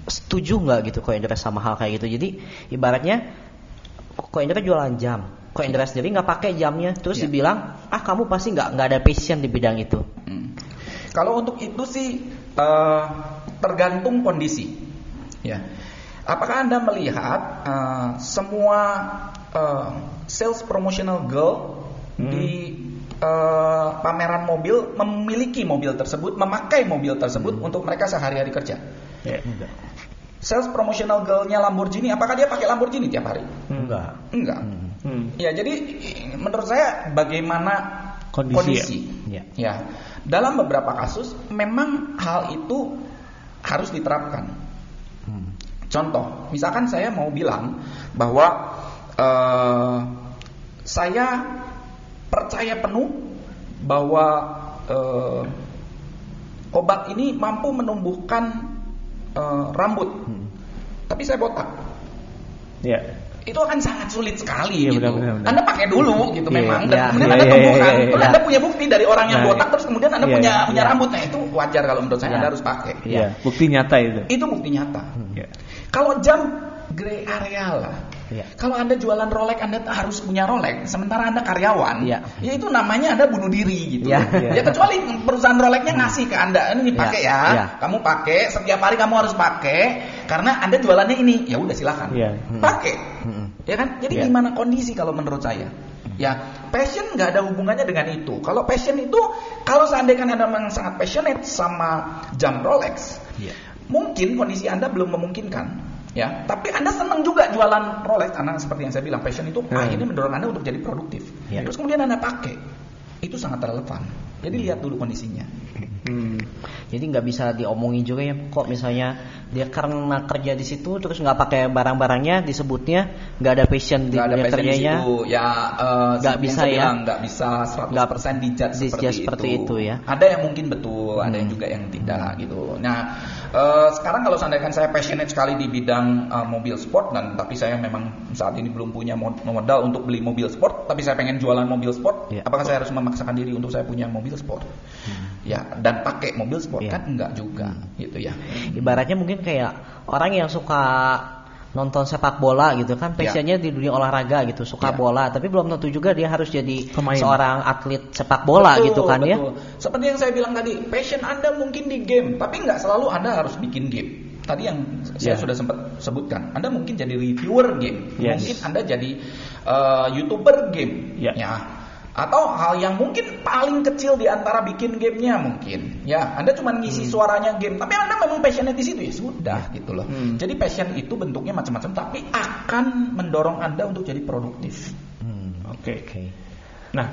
Setuju nggak gitu kok Indra sama hal kayak gitu. Jadi ibaratnya kok Indra jualan jam, kok Indra sendiri nggak pakai jamnya, terus Iya. dibilang ah kamu pasti nggak nggak ada passion di bidang itu. Hmm. Kalau untuk itu sih eh, tergantung kondisi. Ya. Apakah anda melihat eh, semua eh, sales promotional girl Hmm. di eh, pameran mobil memiliki mobil tersebut, memakai mobil tersebut untuk mereka sehari-hari kerja? Iya. Sales promotional girlnya Lamborghini, apakah dia pakai Lamborghini tiap hari? Enggak. Enggak. Hmm. Ya, jadi menurut saya bagaimana Kondisi kondisi. ya. Ya. Dalam beberapa kasus memang hal itu harus diterapkan. Hmm. Contoh, misalkan saya mau bilang bahwa eh, saya percaya penuh bahwa eh, obat ini mampu menumbuhkan eh, rambut, Hmm. tapi saya botak Iya. itu akan sangat sulit sekali Iya, gitu. benar, benar, benar. Anda pakai dulu gitu Iya, memang dan iya, kemudian iya, Anda iya, tumbuhkan. Terus iya. Anda punya bukti dari orang yang Nah, botak terus kemudian Anda punya punya rambut. Nah, itu wajar kalau menurut saya. Anda harus pakai. Iya, bukti nyata itu. Itu bukti nyata. Iya. Kalau jam gray area lah. Iya. Kalau Anda jualan Rolex Anda harus punya Rolex sementara Anda karyawan. Iya. Ya itu namanya Anda bunuh diri gitu. Iya. Ya kecuali perusahaan Rolexnya ngasih ke Anda ini pakai Iya, ya. iya. Kamu pakai setiap hari kamu harus pakai karena Anda jualannya ini. Ya udah silakan. Iya. Hmm. Pakai. Hmm. Ya kan? Jadi Iya. gimana kondisi kalau menurut saya? Ya, passion nggak ada hubungannya dengan itu. Kalau passion itu, kalau seandainya Anda memang sangat passionate sama jam Rolex, Iya. mungkin kondisi Anda belum memungkinkan. Ya, tapi Anda senang juga jualan Rolex karena seperti yang saya bilang, passion itu Hmm. akhirnya mendorong Anda untuk jadi produktif. Iya. Terus kemudian Anda pakai, itu sangat relevan. Jadi lihat dulu kondisinya. Hmm. Jadi nggak bisa diomongin juga ya kok misalnya dia karena kerja di situ terus nggak pakai barang-barangnya disebutnya nggak ada passion di Nggak ada di kerjanya. situ. Ya, eh, Nggak yang bisa ya. nggak bisa 100% dijudge Dijudge seperti, seperti itu ya. Ada yang mungkin betul, ada yang juga yang tidak gitu. Nah, eh, sekarang kalau seandainya saya passionate sekali di bidang eh, mobil sport dan tapi saya memang saat ini belum punya mod- modal untuk beli mobil sport, tapi saya pengen jualan mobil sport, Iya. apakah saya harus memaksakan diri untuk saya punya mobil sport? Ya, dan pakai mobil sport Iya. kan enggak juga gitu ya. Ibaratnya mungkin kayak orang yang suka nonton sepak bola gitu kan passionnya di dunia olahraga gitu suka Ya. bola tapi belum tentu juga dia harus jadi Pemain. seorang atlet sepak bola Betul, gitu kan ya betul. Seperti yang saya bilang tadi, passion Anda mungkin di game, tapi nggak selalu Anda harus bikin game. Tadi yang saya Ya. sudah sempat sebutkan, Anda mungkin jadi reviewer game, Yes. mungkin Anda jadi eh, youtuber game, Ya. Atau hal yang mungkin paling kecil di antara bikin gamenya mungkin, ya Anda cuma ngisi Hmm. suaranya game, tapi Anda memang passionate di situ ya sudah gitu loh. Hmm. Jadi passion itu bentuknya macam-macam, tapi akan mendorong Anda untuk jadi produktif. Hmm, Oke. oke Nah,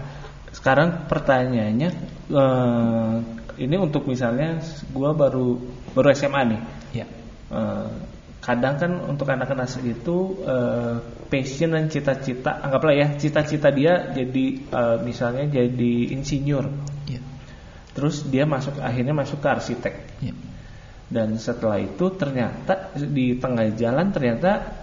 sekarang pertanyaannya eh, ini untuk misalnya gua baru baru SMA nih. Ya. Eh, kadang kan untuk anak-anak itu eh, passion dan cita-cita anggaplah ya cita-cita dia jadi eh, misalnya jadi insinyur Ya. terus dia masuk akhirnya masuk ke arsitek Ya. dan setelah itu ternyata di tengah jalan ternyata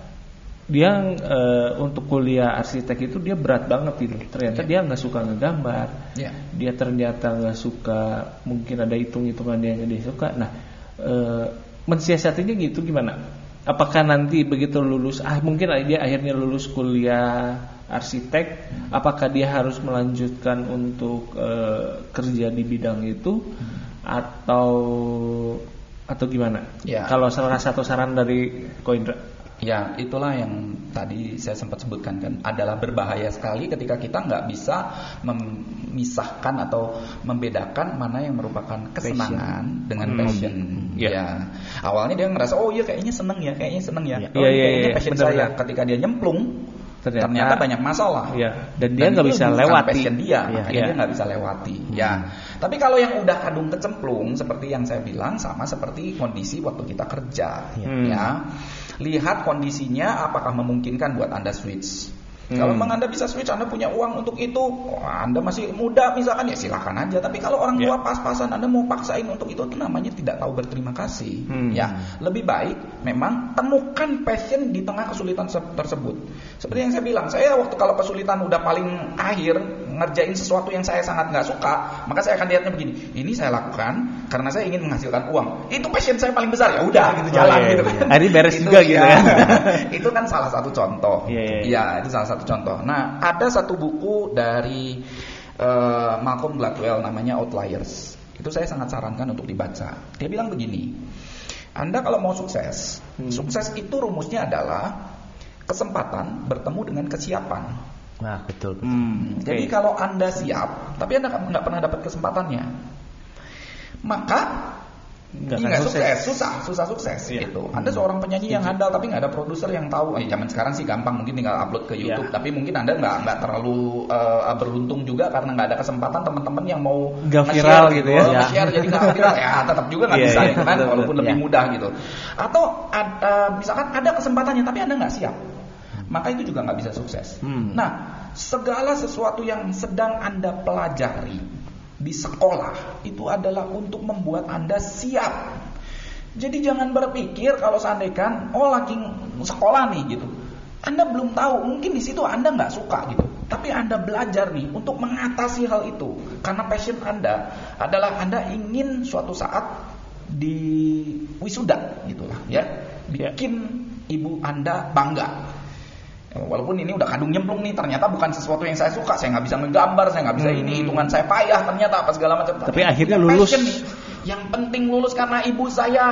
dia eh, untuk kuliah arsitek itu dia berat banget itu ternyata Iya. dia nggak suka ngegambar Iya. dia ternyata nggak suka mungkin ada hitung-hitungan yang dia suka nah eh, mensiasatinya gitu gimana apakah nanti begitu lulus ah mungkin dia akhirnya lulus kuliah arsitek apakah dia harus melanjutkan untuk eh, kerja di bidang itu atau atau gimana Ya. kalau salah satu saran dari Koindra Ya, itulah yang tadi saya sempat sebutkan kan, adalah berbahaya sekali ketika kita nggak bisa memisahkan atau membedakan mana yang merupakan kesenangan dengan Hmm. passion. Iya. Ya, awalnya dia ngerasa oh iya kayaknya seneng ya, kayaknya seneng ya, Iya. oh Iya, iya, kayaknya iya, passion benar, saya. benar. Ketika dia nyemplung, Ternyata- ternyata, banyak masalah. Iya, dan dia nggak bisa lewati. passion dia, Iya. makanya Iya. dia nggak bisa lewati. Ya, tapi kalau yang udah kadung kecemplung, seperti yang saya bilang, sama seperti kondisi waktu kita kerja, Hmm. ya. Lihat kondisinya apakah memungkinkan buat anda switch. Hmm. Kalau memang anda bisa switch, anda punya uang untuk itu, oh, anda masih muda misalkan ya silakan aja. Tapi kalau orang tua pas-pasan anda mau paksain untuk itu, itu namanya tidak tahu berterima kasih. Hmm. Ya, lebih baik memang temukan passion di tengah kesulitan se- tersebut. Seperti yang saya bilang, saya waktu kalau kesulitan udah paling akhir ngerjain sesuatu yang saya sangat nggak suka, maka saya akan lihatnya begini. Ini saya lakukan karena saya ingin menghasilkan uang. Itu passion saya paling besar ya. Udah gitu Oh, jalan iya, gitu. iya. Akhirnya beres juga gitu ya. kan. itu kan salah satu contoh. Iya, iya, iya. Ya, itu salah satu contoh. Nah, ada satu buku dari eh, Malcolm Gladwell namanya Outliers. Itu saya sangat sarankan untuk dibaca. Dia bilang begini, Anda kalau mau sukses, Hmm. sukses itu rumusnya adalah kesempatan bertemu dengan kesiapan. Nah, betul. betul. Hmm, oke. Jadi kalau Anda siap, tapi Anda nggak pernah dapat kesempatannya, maka Nggak ini nggak sukses. sukses, susah, susah sukses Iya. gitu. Anda seorang penyanyi yang handal tapi nggak ada produser yang tahu. Eh, zaman sekarang sih gampang, mungkin tinggal upload ke YouTube. Iya. Tapi mungkin Anda nggak nggak terlalu eh, beruntung juga karena nggak ada kesempatan teman-teman yang mau Nggak viral gitu ya. oh, Iya. nge-share jadi nggak viral ya tetap juga nggak Iya, bisa iya, gitu kan, walaupun betul. lebih Iya. mudah gitu. Atau ada, misalkan ada kesempatannya tapi Anda nggak siap, maka itu juga nggak bisa sukses. Hmm. Nah, segala sesuatu yang sedang Anda pelajari di sekolah itu adalah untuk membuat Anda siap. Jadi jangan berpikir kalau seandainya oh lagi sekolah nih gitu. Anda belum tahu, mungkin di situ Anda nggak suka gitu. Tapi Anda belajar nih untuk mengatasi hal itu. Karena passion Anda adalah Anda ingin suatu saat di wisuda gitulah ya. Bikin ibu Anda bangga. Walaupun ini udah kadung nyemplung nih, ternyata bukan sesuatu yang saya suka. Saya nggak bisa ngegambar, saya nggak bisa Hmm. ini, hitungan saya payah ternyata apa segala macam. Tapi aku akhirnya lulus. nih. Yang penting lulus karena ibu saya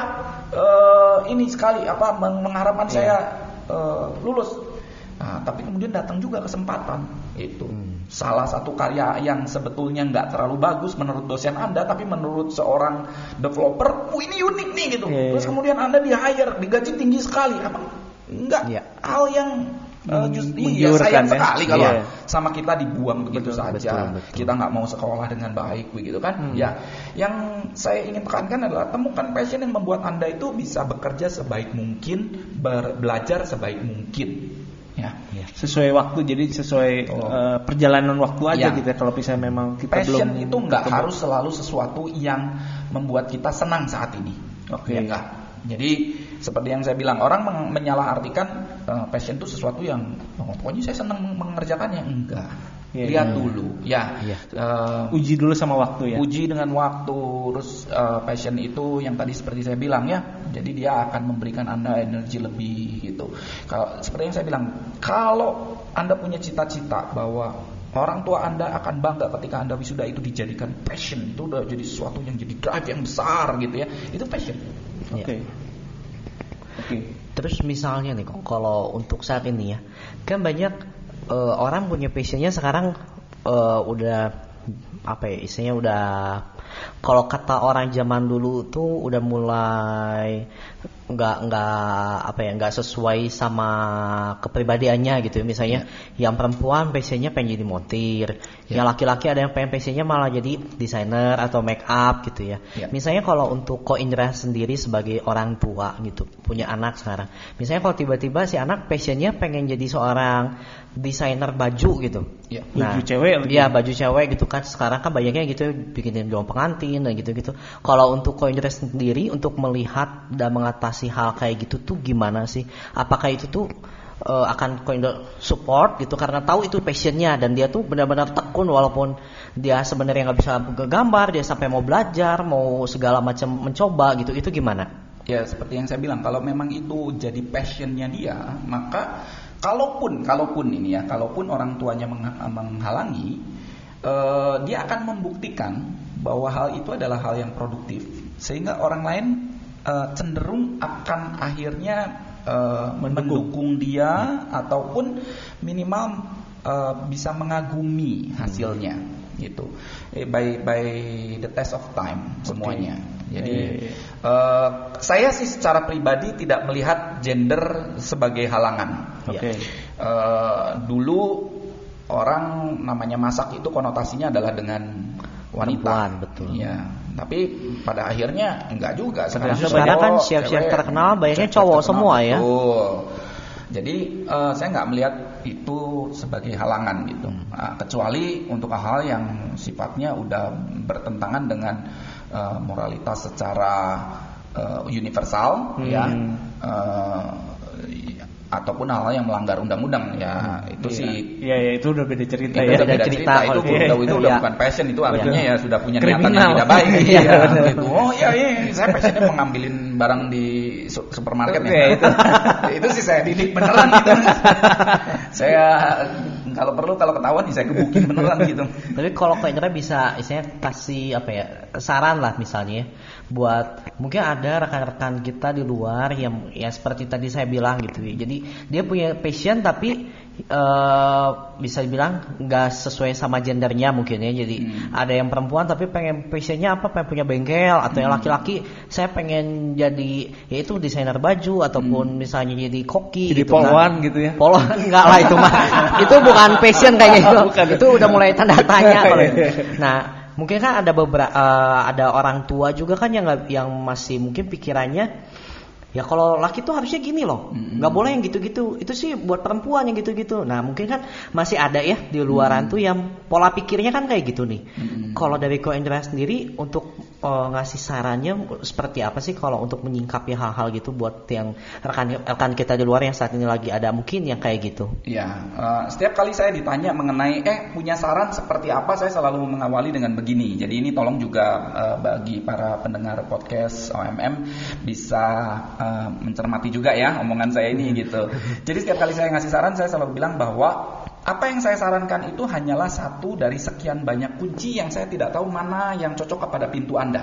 eh, ini sekali apa meng- mengharapkan Ya. saya eh, lulus. Nah, tapi kemudian datang juga kesempatan itu. Hmm. Salah satu karya yang sebetulnya nggak terlalu bagus menurut dosen Anda, tapi menurut seorang developer, oh ini unik nih gitu. Iya, iya. Terus kemudian Anda di hire, digaji tinggi sekali. Apa? Enggak. Iya. Hal yang just, iya, sayang ya. sekali kalau Iya. sama kita dibuang begitu Betul, saja. betul, betul. Kita nggak mau sekolah dengan baik begitu kan? Hmm. Ya, yang saya ingin tekankan adalah temukan passion yang membuat anda itu bisa bekerja sebaik mungkin, ber- belajar sebaik mungkin. Ya, sesuai waktu jadi sesuai Oh. eh, perjalanan waktu aja Ya. gitu ya kalau misalnya memang kita passion belum itu nggak harus selalu sesuatu yang membuat kita senang saat ini. Oke. Ya enggak. Jadi seperti yang saya bilang orang menyalahartikan eh, passion itu sesuatu yang oh, pokoknya saya senang meng- mengerjakannya enggak. Iya, Lihat iya. dulu ya. Iya. Eh, uji dulu sama waktu ya uji dengan waktu terus eh, passion itu yang tadi seperti saya bilang ya jadi dia akan memberikan anda energi lebih gitu kalau seperti yang saya bilang kalau anda punya cita-cita bahwa orang tua anda akan bangga ketika anda wisuda itu dijadikan passion itu udah jadi sesuatu yang jadi drive yang besar gitu ya itu passion oke. Oke. Terus misalnya nih kok kalau untuk saat ini ya, kan banyak eh, orang punya passionnya sekarang eh, udah apa ya istilahnya udah kalau kata orang zaman dulu tuh udah mulai nggak nggak apa ya nggak sesuai sama kepribadiannya gitu ya. misalnya yang perempuan passionnya pengen jadi montir. Yang laki-laki ada yang pengen passionnya malah jadi desainer atau make up gitu ya. Ya. misalnya kalau untuk Ko Indra sendiri sebagai orang tua gitu punya anak sekarang. Misalnya kalau tiba-tiba si anak passionnya pengen jadi seorang desainer baju gitu Ya. Baju cewek lagi. Iya baju cewek gitu kan sekarang kan banyaknya gitu bikinin doang ranting dan gitu-gitu. Kalau untuk Coindress sendiri untuk melihat dan mengatasi hal kayak gitu tuh gimana sih? Apakah itu tuh uh, akan Coindress support gitu karena tahu itu passionnya dan dia tuh benar-benar tekun walaupun dia sebenarnya nggak bisa gambar dia sampai mau belajar mau segala macam mencoba gitu itu gimana? Ya seperti yang saya bilang kalau memang itu jadi passionnya dia maka kalaupun kalaupun ini ya kalaupun orang tuanya menghalangi uh, dia akan membuktikan bahwa hal itu adalah hal yang produktif. Sehingga orang lain uh, cenderung akan akhirnya uh, mendukung dia ataupun minimal uh, bisa mengagumi hasilnya gitu. By by the test of time semuanya jadi uh, saya sih secara pribadi tidak melihat gender sebagai halangan. Oke. Okay. Uh, eh, dulu orang namanya masak itu konotasinya adalah dengan wanita. Perempuan, betul. Ya. Tapi pada akhirnya enggak juga. Sekarang, sekarang kan chef-chef terkenal banyaknya cowok terkenal, semua ya. Betul. Jadi uh, saya nggak melihat itu sebagai halangan gitu, nah, kecuali untuk hal-hal yang sifatnya udah bertentangan dengan uh, moralitas secara uh, universal hmm. ya uh, ataupun hal-hal yang melanggar undang-undang ya hmm. itu iya. sih ya, ya itu udah beda cerita itu ya udah beda cerita, cerita. itu iya. itu udah ya. bukan passion itu artinya ya, ya sudah punya niatan yang tidak baik ya, ya gitu. oh ya ya saya passionnya mengambilin barang di supermarket ya itu. itu sih saya didik beneran gitu saya kalau perlu kalau ketahuan ya saya gebukin beneran gitu. Tapi kalau kayaknya bisa istilahnya kasih apa ya saran lah misalnya buat mungkin ada rekan-rekan kita di luar yang ya seperti tadi saya bilang gitu ya. Jadi dia punya passion tapi uh, bisa dibilang nggak sesuai sama gendernya mungkin ya jadi hmm. ada yang perempuan tapi pengen passionnya apa pengen punya bengkel atau yang hmm. laki-laki saya pengen jadi yaitu desainer baju ataupun hmm. misalnya jadi koki jadi gitu polwan kan. gitu ya polwan enggak lah itu mah itu bukan passion kayaknya itu bukan. itu udah mulai tanda tanya kalau nah mungkin kan ada beberapa uh, ada orang tua juga kan yang yang masih mungkin pikirannya Ya kalau laki tuh harusnya gini loh, nggak mm-hmm. boleh yang gitu-gitu. Itu sih buat perempuan yang gitu-gitu. Nah mungkin kan masih ada ya di luaran mm-hmm. tuh yang pola pikirnya kan kayak gitu nih. Mm-hmm. Kalau dari Ko Indra sendiri untuk uh, ngasih sarannya seperti apa sih kalau untuk menyingkapi hal-hal gitu buat yang rekan rekan kita di luar yang saat ini lagi ada mungkin yang kayak gitu. Ya, uh, setiap kali saya ditanya mengenai eh punya saran seperti apa, saya selalu mengawali dengan begini. Jadi ini tolong juga uh, bagi para pendengar podcast OMM bisa uh, mencermati juga ya omongan saya ini gitu. Jadi setiap kali saya ngasih saran saya selalu bilang bahwa apa yang saya sarankan itu hanyalah satu dari sekian banyak kunci yang saya tidak tahu mana yang cocok kepada pintu Anda.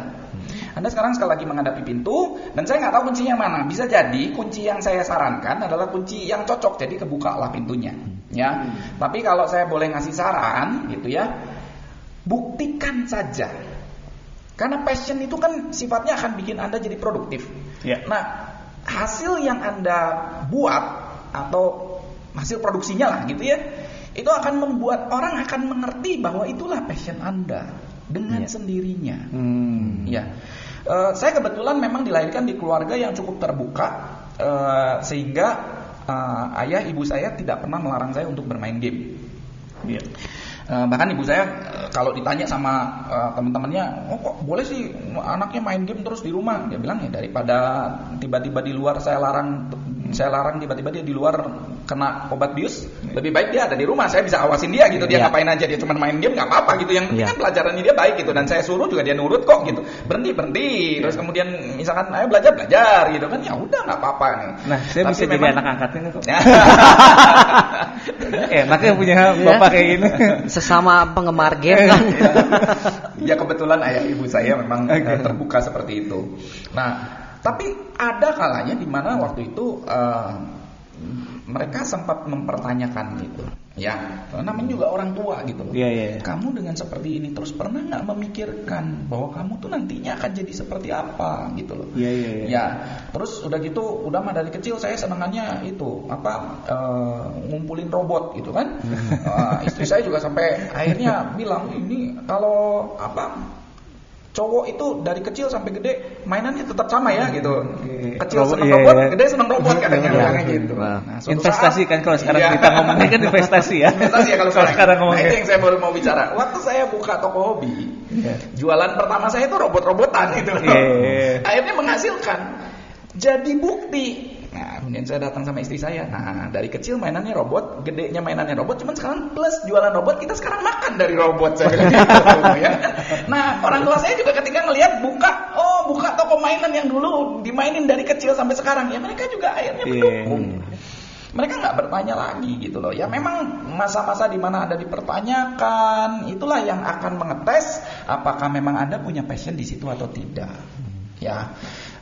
Anda sekarang sekali lagi menghadapi pintu dan saya nggak tahu kuncinya mana. Bisa jadi kunci yang saya sarankan adalah kunci yang cocok, jadi kebukalah pintunya. Ya. Tapi kalau saya boleh ngasih saran, gitu ya, buktikan saja karena passion itu kan sifatnya akan bikin Anda jadi produktif. Ya. Nah, hasil yang Anda buat atau hasil produksinya lah gitu ya, itu akan membuat orang akan mengerti bahwa itulah passion Anda dengan ya. sendirinya. Hmm. Ya. Uh, saya kebetulan memang dilahirkan di keluarga yang cukup terbuka uh, sehingga uh, ayah ibu saya tidak pernah melarang saya untuk bermain game. Ya. Uh, bahkan ibu saya uh, kalau ditanya sama uh, teman-temannya, oh kok boleh sih anaknya main game terus di rumah? Dia bilang ya daripada tiba-tiba di luar saya larang saya larang tiba-tiba dia di luar kena obat bius, lebih baik dia ada di rumah. Saya bisa awasin dia gitu. Dia yeah. ngapain aja dia cuma main game nggak apa-apa gitu. Yang yeah. kan pelajarannya dia baik gitu dan saya suruh juga dia nurut kok gitu. Berhenti berhenti. Terus kemudian misalkan ayo belajar belajar gitu kan ya udah nggak apa-apa nih. Nah, saya Tapi bisa memang, jadi anak angkatnya kok. Enaknya punya bapak kayak gini. Sesama penggemar game kan. ya kebetulan ayah ibu saya memang okay. terbuka seperti itu. Nah, tapi ada kalanya di mana waktu itu uh, mereka sempat mempertanyakan gitu, ya namanya juga orang tua gitu. Yeah, yeah. Kamu dengan seperti ini terus pernah nggak memikirkan bahwa kamu tuh nantinya akan jadi seperti apa gitu loh? Iya iya. Yeah, yeah. Ya, terus udah gitu, udah mah dari kecil saya senangannya itu apa uh, ngumpulin robot gitu kan? uh, istri saya juga sampai akhirnya bilang ini kalau apa cowok itu dari kecil sampai gede mainannya tetap sama ya gitu. Oke. Kecil Robot, senang iya, robot, iya. gede senang robot katanya Iya. bilangnya gitu. Nah, investasi saat- kan kalau sekarang Iya. kita ngomongnya kan investasi ya. Investasi ya kalau sekarang. sekarang Nah, ngomongnya. itu yang saya baru mau bicara. Waktu saya buka toko hobi, Iya. jualan pertama saya itu robot-robotan gitu. Iya, iya, iya. Akhirnya menghasilkan. Jadi bukti. Nah, kemudian saya datang sama istri saya. Nah, dari kecil mainannya robot, gedenya mainannya robot, cuman sekarang plus jualan robot, kita sekarang makan dari robot saya bilang gitu, ya. Nah, orang tua saya juga ketika ngelihat buka, oh buka toko mainan yang dulu dimainin dari kecil sampai sekarang, ya mereka juga akhirnya Iya. mendukung mereka nggak bertanya lagi gitu loh. Ya memang masa-masa di mana ada dipertanyakan, itulah yang akan mengetes apakah memang anda punya passion di situ atau tidak. Ya,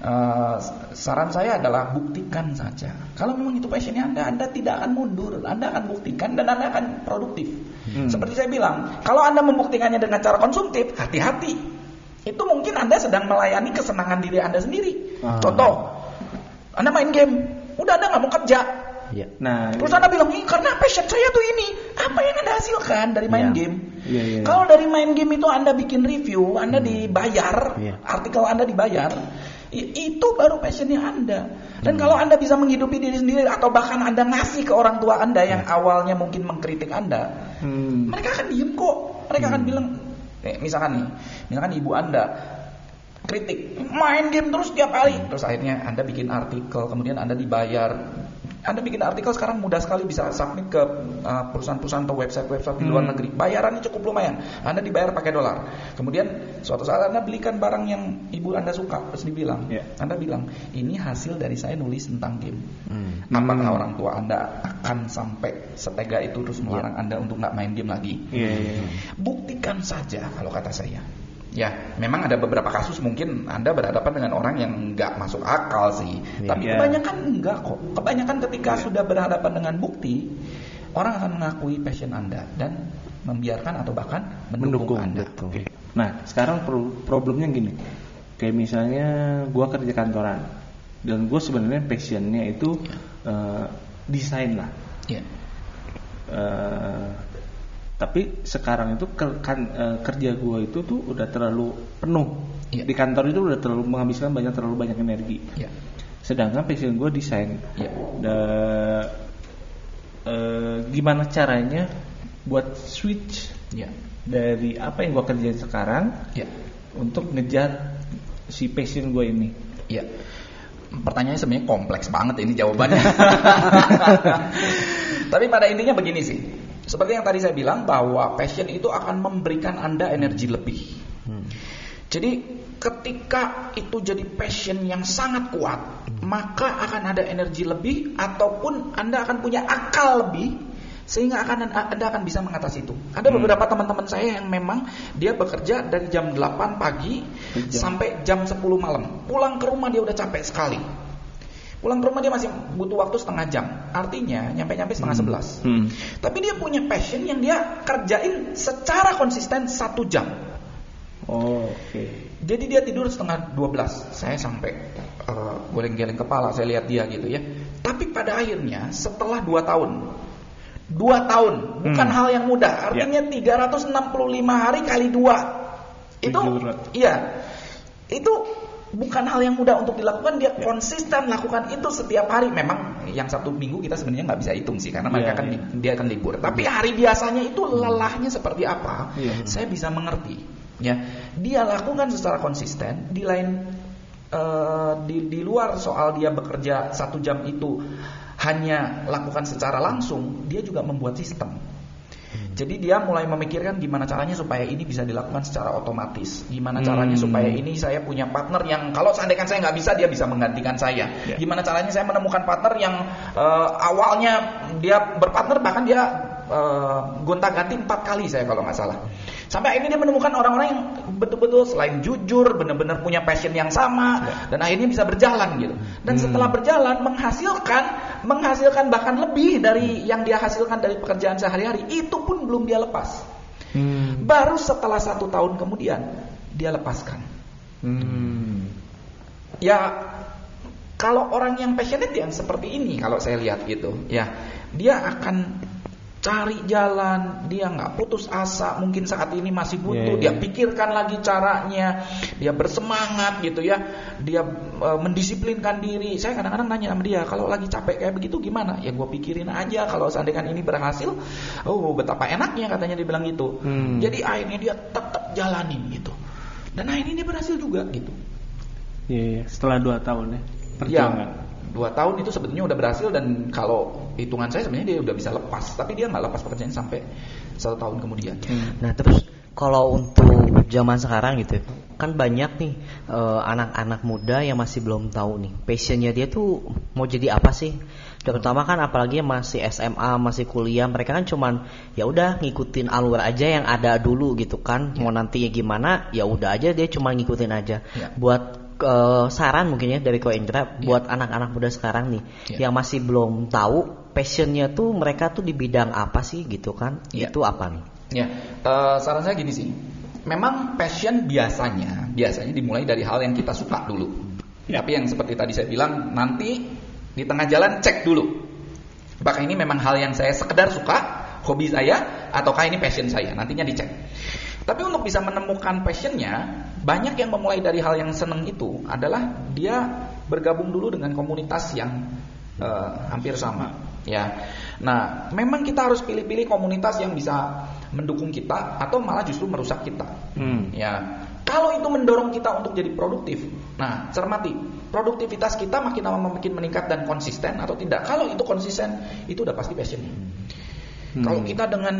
eh, saran saya adalah buktikan saja. Kalau memang itu passionnya anda, anda tidak akan mundur, anda akan buktikan dan anda akan produktif. Hmm. Seperti saya bilang, kalau anda membuktikannya dengan cara konsumtif, hati-hati. Itu mungkin anda sedang melayani kesenangan diri anda sendiri. Ah. Contoh, anda main game, udah anda nggak mau kerja, Iya. Nah, Terus anda bilang, "Ih, karena passion saya tuh ini. Apa yang anda hasilkan dari main Iya. game? Iya, iya. Kalau dari main game itu anda bikin review, anda dibayar, Iya. artikel anda dibayar, itu baru passionnya anda. Dan kalau anda bisa menghidupi diri sendiri atau bahkan anda ngasih ke orang tua anda yang awalnya mungkin mengkritik anda, hmm. mereka akan diem kok. Mereka akan bilang, eh, misalkan nih, misalkan ibu anda kritik, main game terus tiap hari. Terus akhirnya anda bikin artikel, kemudian anda dibayar. Anda bikin artikel sekarang mudah sekali bisa submit ke uh, perusahaan-perusahaan atau website-website di luar Hmm. negeri. Bayarannya cukup lumayan. Anda dibayar pakai dolar. Kemudian suatu saat Anda belikan barang yang ibu Anda suka, terus dibilang, Ya. Anda bilang, ini hasil dari saya nulis tentang game. Hmm. Apakah Hmm. orang tua Anda akan sampai setega itu terus melarang Anda untuk nggak main game lagi? Iya, iya, iya. Buktikan saja kalau kata saya. Ya, memang ada beberapa kasus mungkin Anda berhadapan dengan orang yang nggak masuk akal sih. Iya. Tapi Iya. kebanyakan enggak kok. Kebanyakan ketika Iya. sudah berhadapan dengan bukti, orang akan mengakui passion Anda dan membiarkan atau bahkan mendukung, Mendukung, Anda. betul. Oke. Nah, sekarang pro- problemnya gini. Kayak misalnya gua kerja kantoran dan gue sebenarnya passionnya itu eh, desain lah. Ya. Eh, tapi sekarang itu ke- kan, eh, kerja gue itu tuh udah terlalu penuh. Iya. Di kantor itu udah terlalu menghabiskan banyak terlalu banyak energi. Ya. Sedangkan passion gue desain. Ya. Da- eh, gimana caranya buat switch Ya. dari apa yang gue kerjain sekarang Ya. untuk ngejar si passion gue ini. Ya. Pertanyaannya sebenarnya kompleks banget ini jawabannya. Tapi pada intinya begini sih. Seperti yang tadi saya bilang bahwa passion itu akan memberikan Anda energi lebih. Hmm. Jadi ketika itu jadi passion yang sangat kuat, maka akan ada energi lebih ataupun Anda akan punya akal lebih sehingga akan Anda akan bisa mengatasi itu. Ada Hmm. beberapa teman-teman saya yang memang dia bekerja dari jam 8 pagi Jam. sampai jam 10 malam. Pulang ke rumah dia udah capek sekali. Pulang ke rumah dia masih butuh waktu setengah jam. Artinya nyampe-nyampe setengah sebelas. Hmm. Tapi dia punya passion yang dia kerjain secara konsisten satu jam. Oh, oke. Jadi dia tidur setengah 12 Saya sampai eh, Goleng-geleng kepala Saya lihat dia gitu ya Tapi pada akhirnya Setelah 2 tahun 2 tahun Bukan Hmm. hal yang mudah Artinya 365 hari kali 2 Itu Iya Itu bukan hal yang mudah untuk dilakukan Dia konsisten lakukan itu setiap hari. Memang yang Sabtu Minggu kita sebenarnya nggak bisa hitung sih Karena mereka Iya, kan iya. dia akan libur. Tapi hari biasanya itu lelahnya seperti apa Iya. Saya bisa mengerti ya. Dia lakukan secara konsisten di lain eh, di di luar soal dia bekerja satu jam itu hanya lakukan secara langsung dia juga membuat sistem jadi dia mulai memikirkan gimana caranya supaya ini bisa dilakukan secara otomatis gimana caranya Hmm. supaya ini saya punya partner yang kalau seandainya saya nggak bisa dia bisa menggantikan saya Ya. gimana caranya saya menemukan partner yang eh, awalnya dia berpartner bahkan dia eh, gonta-ganti empat kali saya kalau nggak salah sampai akhirnya dia menemukan orang-orang yang betul-betul selain jujur benar-benar punya passion yang sama dan akhirnya bisa berjalan gitu dan Hmm. setelah berjalan menghasilkan menghasilkan bahkan lebih dari yang dia hasilkan dari pekerjaan sehari-hari itu pun belum dia lepas Hmm. baru setelah satu tahun kemudian dia lepaskan Hmm. ya kalau orang yang passionate yang seperti ini kalau saya lihat gitu ya dia akan cari jalan, dia nggak putus asa, mungkin saat ini masih butuh, Yeah, yeah. dia pikirkan lagi caranya, dia bersemangat gitu ya, dia e, mendisiplinkan diri. Saya kadang-kadang nanya sama dia, kalau lagi capek kayak begitu gimana? Ya gue pikirin aja, kalau seandainya ini berhasil, oh betapa enaknya katanya dia bilang gitu. Hmm. Jadi akhirnya dia tetap jalanin gitu, dan akhirnya dia berhasil juga gitu. Iya, iya. setelah dua tahun ya perjuangan. Ya, dua tahun itu sebetulnya udah berhasil dan kalau hitungan saya sebenarnya dia udah bisa lepas, tapi dia nggak lepas pekerjaan sampai satu tahun kemudian. Hmm. Nah terus kalau untuk zaman sekarang gitu, kan banyak nih eh, anak-anak muda yang masih belum tahu nih passionnya dia tuh mau jadi apa sih? Terutama kan apalagi masih SMA, masih kuliah, mereka kan cuman ya udah ngikutin alur aja yang ada dulu gitu kan. Mau nantinya gimana, ya udah aja dia cuma ngikutin aja. Ya. Buat eh, saran mungkin ya dari Ko Indra buat anak-anak muda sekarang nih Ya. yang masih belum tahu passionnya tuh mereka tuh di bidang apa sih gitu kan? Ya. Itu apa nih? Ya, eh, saran saya gini sih. Memang passion biasanya biasanya dimulai dari hal yang kita suka dulu. Ya. Tapi yang seperti tadi saya bilang nanti di tengah jalan cek dulu. Apakah ini memang hal yang saya sekedar suka, hobi saya, ataukah ini passion saya? Nantinya dicek. Tapi untuk bisa menemukan passionnya, banyak yang memulai dari hal yang seneng itu adalah dia bergabung dulu dengan komunitas yang eh, hampir sama. Ya, nah memang kita harus pilih-pilih komunitas yang bisa mendukung kita atau malah justru merusak kita. Hmm. Ya, kalau itu mendorong kita untuk jadi produktif, nah cermati produktivitas kita makin lama makin meningkat dan konsisten atau tidak. Kalau itu konsisten, itu udah pasti passionnya. Hmm. Kalau kita dengan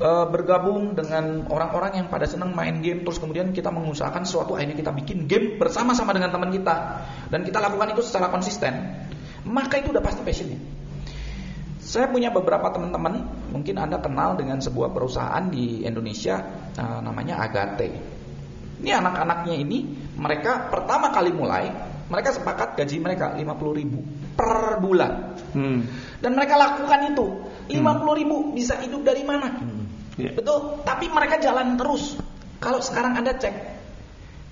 eh, bergabung dengan orang-orang yang pada senang main game, terus kemudian kita mengusahakan sesuatu, akhirnya kita bikin game bersama-sama dengan teman kita, dan kita lakukan itu secara konsisten, maka itu udah pasti passionnya. Saya punya beberapa teman-teman, mungkin Anda kenal dengan sebuah perusahaan di Indonesia eh, namanya Agate. Ini anak-anaknya ini, mereka pertama kali mulai, mereka sepakat gaji mereka 50.000 ribu per bulan. Hmm. Dan mereka lakukan itu. 50.000 ribu bisa hidup dari mana? Ya. Betul, tapi mereka jalan terus. Kalau sekarang Anda cek,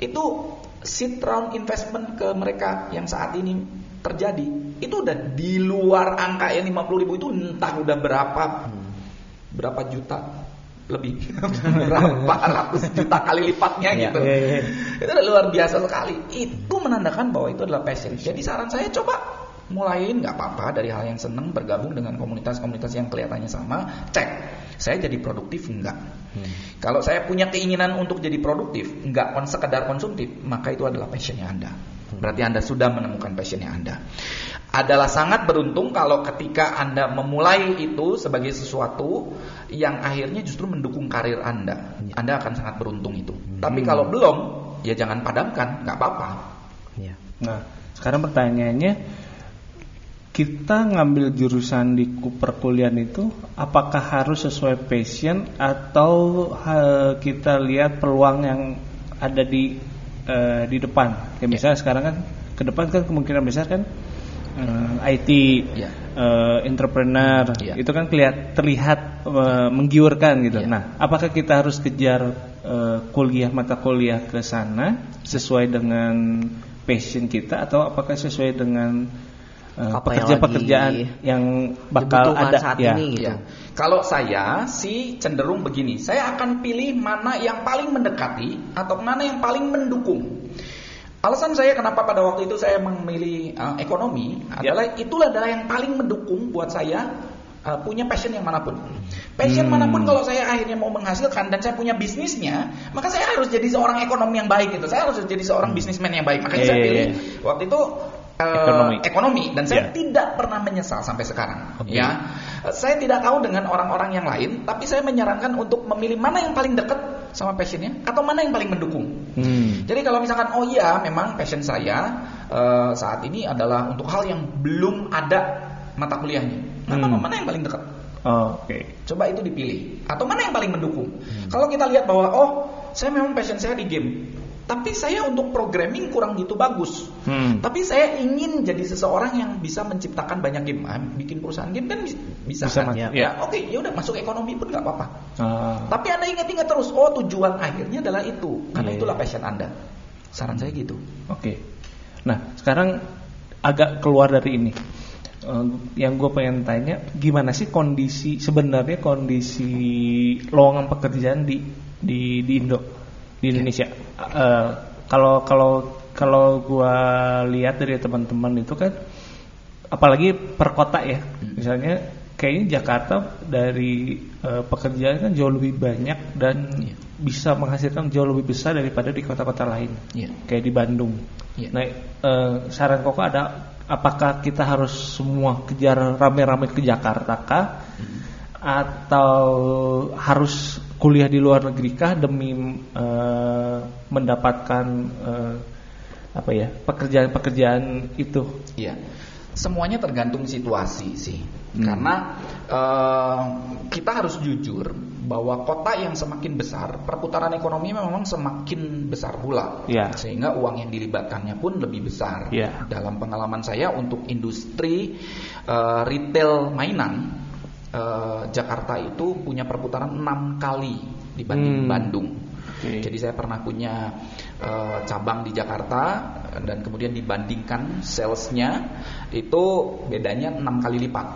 itu seed round investment ke mereka yang saat ini terjadi, itu udah di luar angka yang 50 ribu itu entah udah berapa berapa juta lebih berapa ratus juta kali lipatnya Iya, gitu. iya, iya. Itu udah luar biasa sekali. Itu menandakan bahwa itu adalah passion. Jadi saran saya coba mulain nggak apa-apa dari hal yang seneng bergabung dengan komunitas-komunitas yang kelihatannya sama. Cek, saya jadi produktif enggak? Kalau saya punya keinginan untuk jadi produktif, enggak kon sekedar konsumtif, maka itu adalah passionnya Anda. Berarti Anda sudah menemukan passionnya Anda. Adalah sangat beruntung kalau ketika Anda memulai itu sebagai sesuatu yang akhirnya justru mendukung karir Anda. Anda akan sangat beruntung itu. Tapi kalau belum, ya jangan padamkan, nggak apa-apa. Ya. Nah, sekarang pertanyaannya kita ngambil jurusan di ku- perkuliahan itu apakah harus sesuai passion atau ha- kita lihat peluang yang ada di eh, di depan? Kayak misalnya sekarang kan ke depan kan kemungkinan besar kan eh, IT, Ya. eh, entrepreneur, Ya. itu kan kelihat terlihat eh, menggiurkan gitu. Ya. Nah, apakah kita harus kejar eh, kuliah mata kuliah ke sana sesuai dengan passion kita atau apakah sesuai dengan eh, Apa yang pekerjaan-pekerjaan lagi yang, bakal ada saat ya. ini gitu. Ya. Kalau saya sih cenderung begini, saya akan pilih mana yang paling mendekati atau mana yang paling mendukung. Alasan saya kenapa pada waktu itu saya memilih uh, ekonomi Ya. adalah itulah adalah yang paling mendukung buat saya uh, punya passion yang mana pun. Passion Hmm. mana pun kalau saya akhirnya mau menghasilkan dan saya punya bisnisnya, maka saya harus jadi seorang ekonomi yang baik gitu. Saya harus jadi seorang bisnismen yang baik. Makanya Iya, saya iya, pilih iya. waktu itu Ekonomi. ekonomi dan saya Ya. tidak pernah menyesal sampai sekarang. Oke. Ya, saya tidak tahu dengan orang-orang yang lain, tapi saya menyarankan untuk memilih mana yang paling dekat sama passionnya atau mana yang paling mendukung. Hmm. Jadi kalau misalkan oh iya memang passion saya eh, saat ini adalah untuk hal yang belum ada mata kuliahnya. Nah, Hmm. mana yang paling dekat? Oh, Oke. Coba itu dipilih. Atau mana yang paling mendukung? Kalau kita lihat bahwa oh saya memang passion saya di game, tapi saya untuk programming kurang gitu bagus. Hmm. Tapi saya ingin jadi seseorang yang bisa menciptakan banyak game, Ah, bikin perusahaan game kan bis- bisa, Bisa, kan? Ya, Ya. oke, ya udah masuk ekonomi pun nggak apa-apa. Ah. Tapi anda ingat-ingat terus, oh tujuan akhirnya adalah itu, karena Iya, itulah passion anda. Saran saya gitu. Oke. Nah, sekarang agak keluar dari ini. eh, yang gue pengen tanya gimana sih kondisi sebenarnya kondisi lowongan pekerjaan di di di Indo di Indonesia Eh, kalau kalau kalau gue lihat dari teman-teman itu kan apalagi per kota ya misalnya kayaknya Jakarta dari eh, pekerjaan kan jauh lebih banyak dan Iya. bisa menghasilkan jauh lebih besar daripada di kota-kota lain Iya. kayak di Bandung. Iya. Nah, eh, saran koko ada apakah kita harus semua kejar rame-rame ke Jakarta kah? Atau harus kuliah di luar negeri kah demi eh, mendapatkan eh, apa ya pekerjaan-pekerjaan itu? Iya. Semuanya tergantung situasi sih. Karena eh, kita harus jujur bahwa kota yang semakin besar, perputaran ekonomi memang semakin besar pula. Iya. Sehingga uang yang dilibatkannya pun lebih besar. Iya. Dalam pengalaman saya untuk industri eh, retail mainan eh, Jakarta itu punya perputaran enam kali dibanding Hmm. Bandung. Oke. Jadi saya pernah punya eh, cabang di Jakarta dan kemudian dibandingkan salesnya itu bedanya enam kali lipat.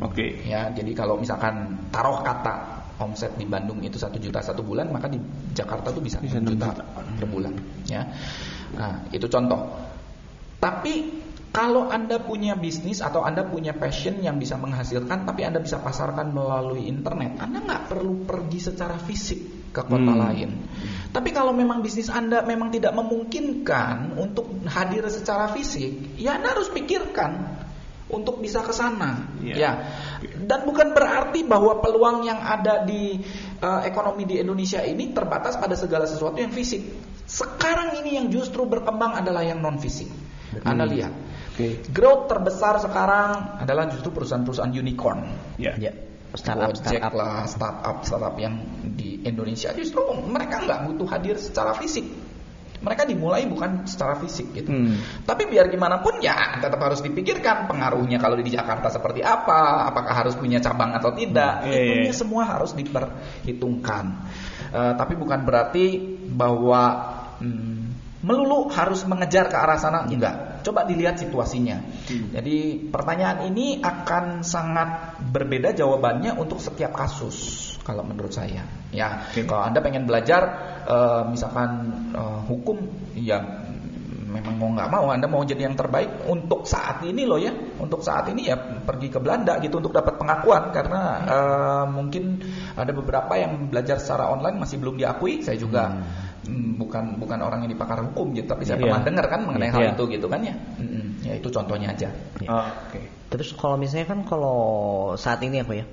Oke. Ya, jadi kalau misalkan taruh kata omset di Bandung itu satu juta satu bulan, maka di Jakarta tuh bisa, Bisa 6 juta, juta. per bulan. Ya, nah itu contoh. Tapi kalau anda punya bisnis atau anda punya passion yang bisa menghasilkan, tapi anda bisa pasarkan melalui internet, anda nggak perlu pergi secara fisik ke kota Hmm. lain. Tapi kalau memang bisnis anda memang tidak memungkinkan untuk hadir secara fisik, ya anda harus pikirkan untuk bisa ke sana. Iya. Ya. Dan bukan berarti bahwa peluang yang ada di eh, ekonomi di Indonesia ini terbatas pada segala sesuatu yang fisik. Sekarang ini yang justru berkembang adalah yang non fisik. Anda lihat. Oke. Growth terbesar sekarang adalah justru perusahaan-perusahaan unicorn. Ya. Ya, startup startup. lah, startup startup yang di Indonesia justru mereka nggak butuh hadir secara fisik. Mereka dimulai bukan secara fisik gitu. Hmm. Tapi biar gimana pun ya tetap harus dipikirkan pengaruhnya kalau di Jakarta seperti apa, apakah harus punya cabang atau tidak. Iya, iya, Itunya iya. semua harus diperhitungkan. Eh, tapi bukan berarti bahwa hmm, melulu harus mengejar ke arah sana enggak. Coba dilihat situasinya. Jadi pertanyaan ini akan sangat berbeda jawabannya untuk setiap kasus kalau menurut saya. Ya, Oke. kalau Anda pengen belajar eh, misalkan eh, hukum ya memang mau nggak mau Anda mau jadi yang terbaik untuk saat ini loh ya. Untuk saat ini ya pergi ke Belanda gitu untuk dapat pengakuan karena eh, mungkin ada beberapa yang belajar secara online masih belum diakui. Saya juga mm, bukan bukan orang yang dipakar hukum gitu, tapi saya Iya. pernah dengar kan mengenai hal Iya. itu gitu kan ya. Mm-mm. Ya itu contohnya aja. Oh, Oke. Terus kalau misalnya kan kalau saat ini apa ya?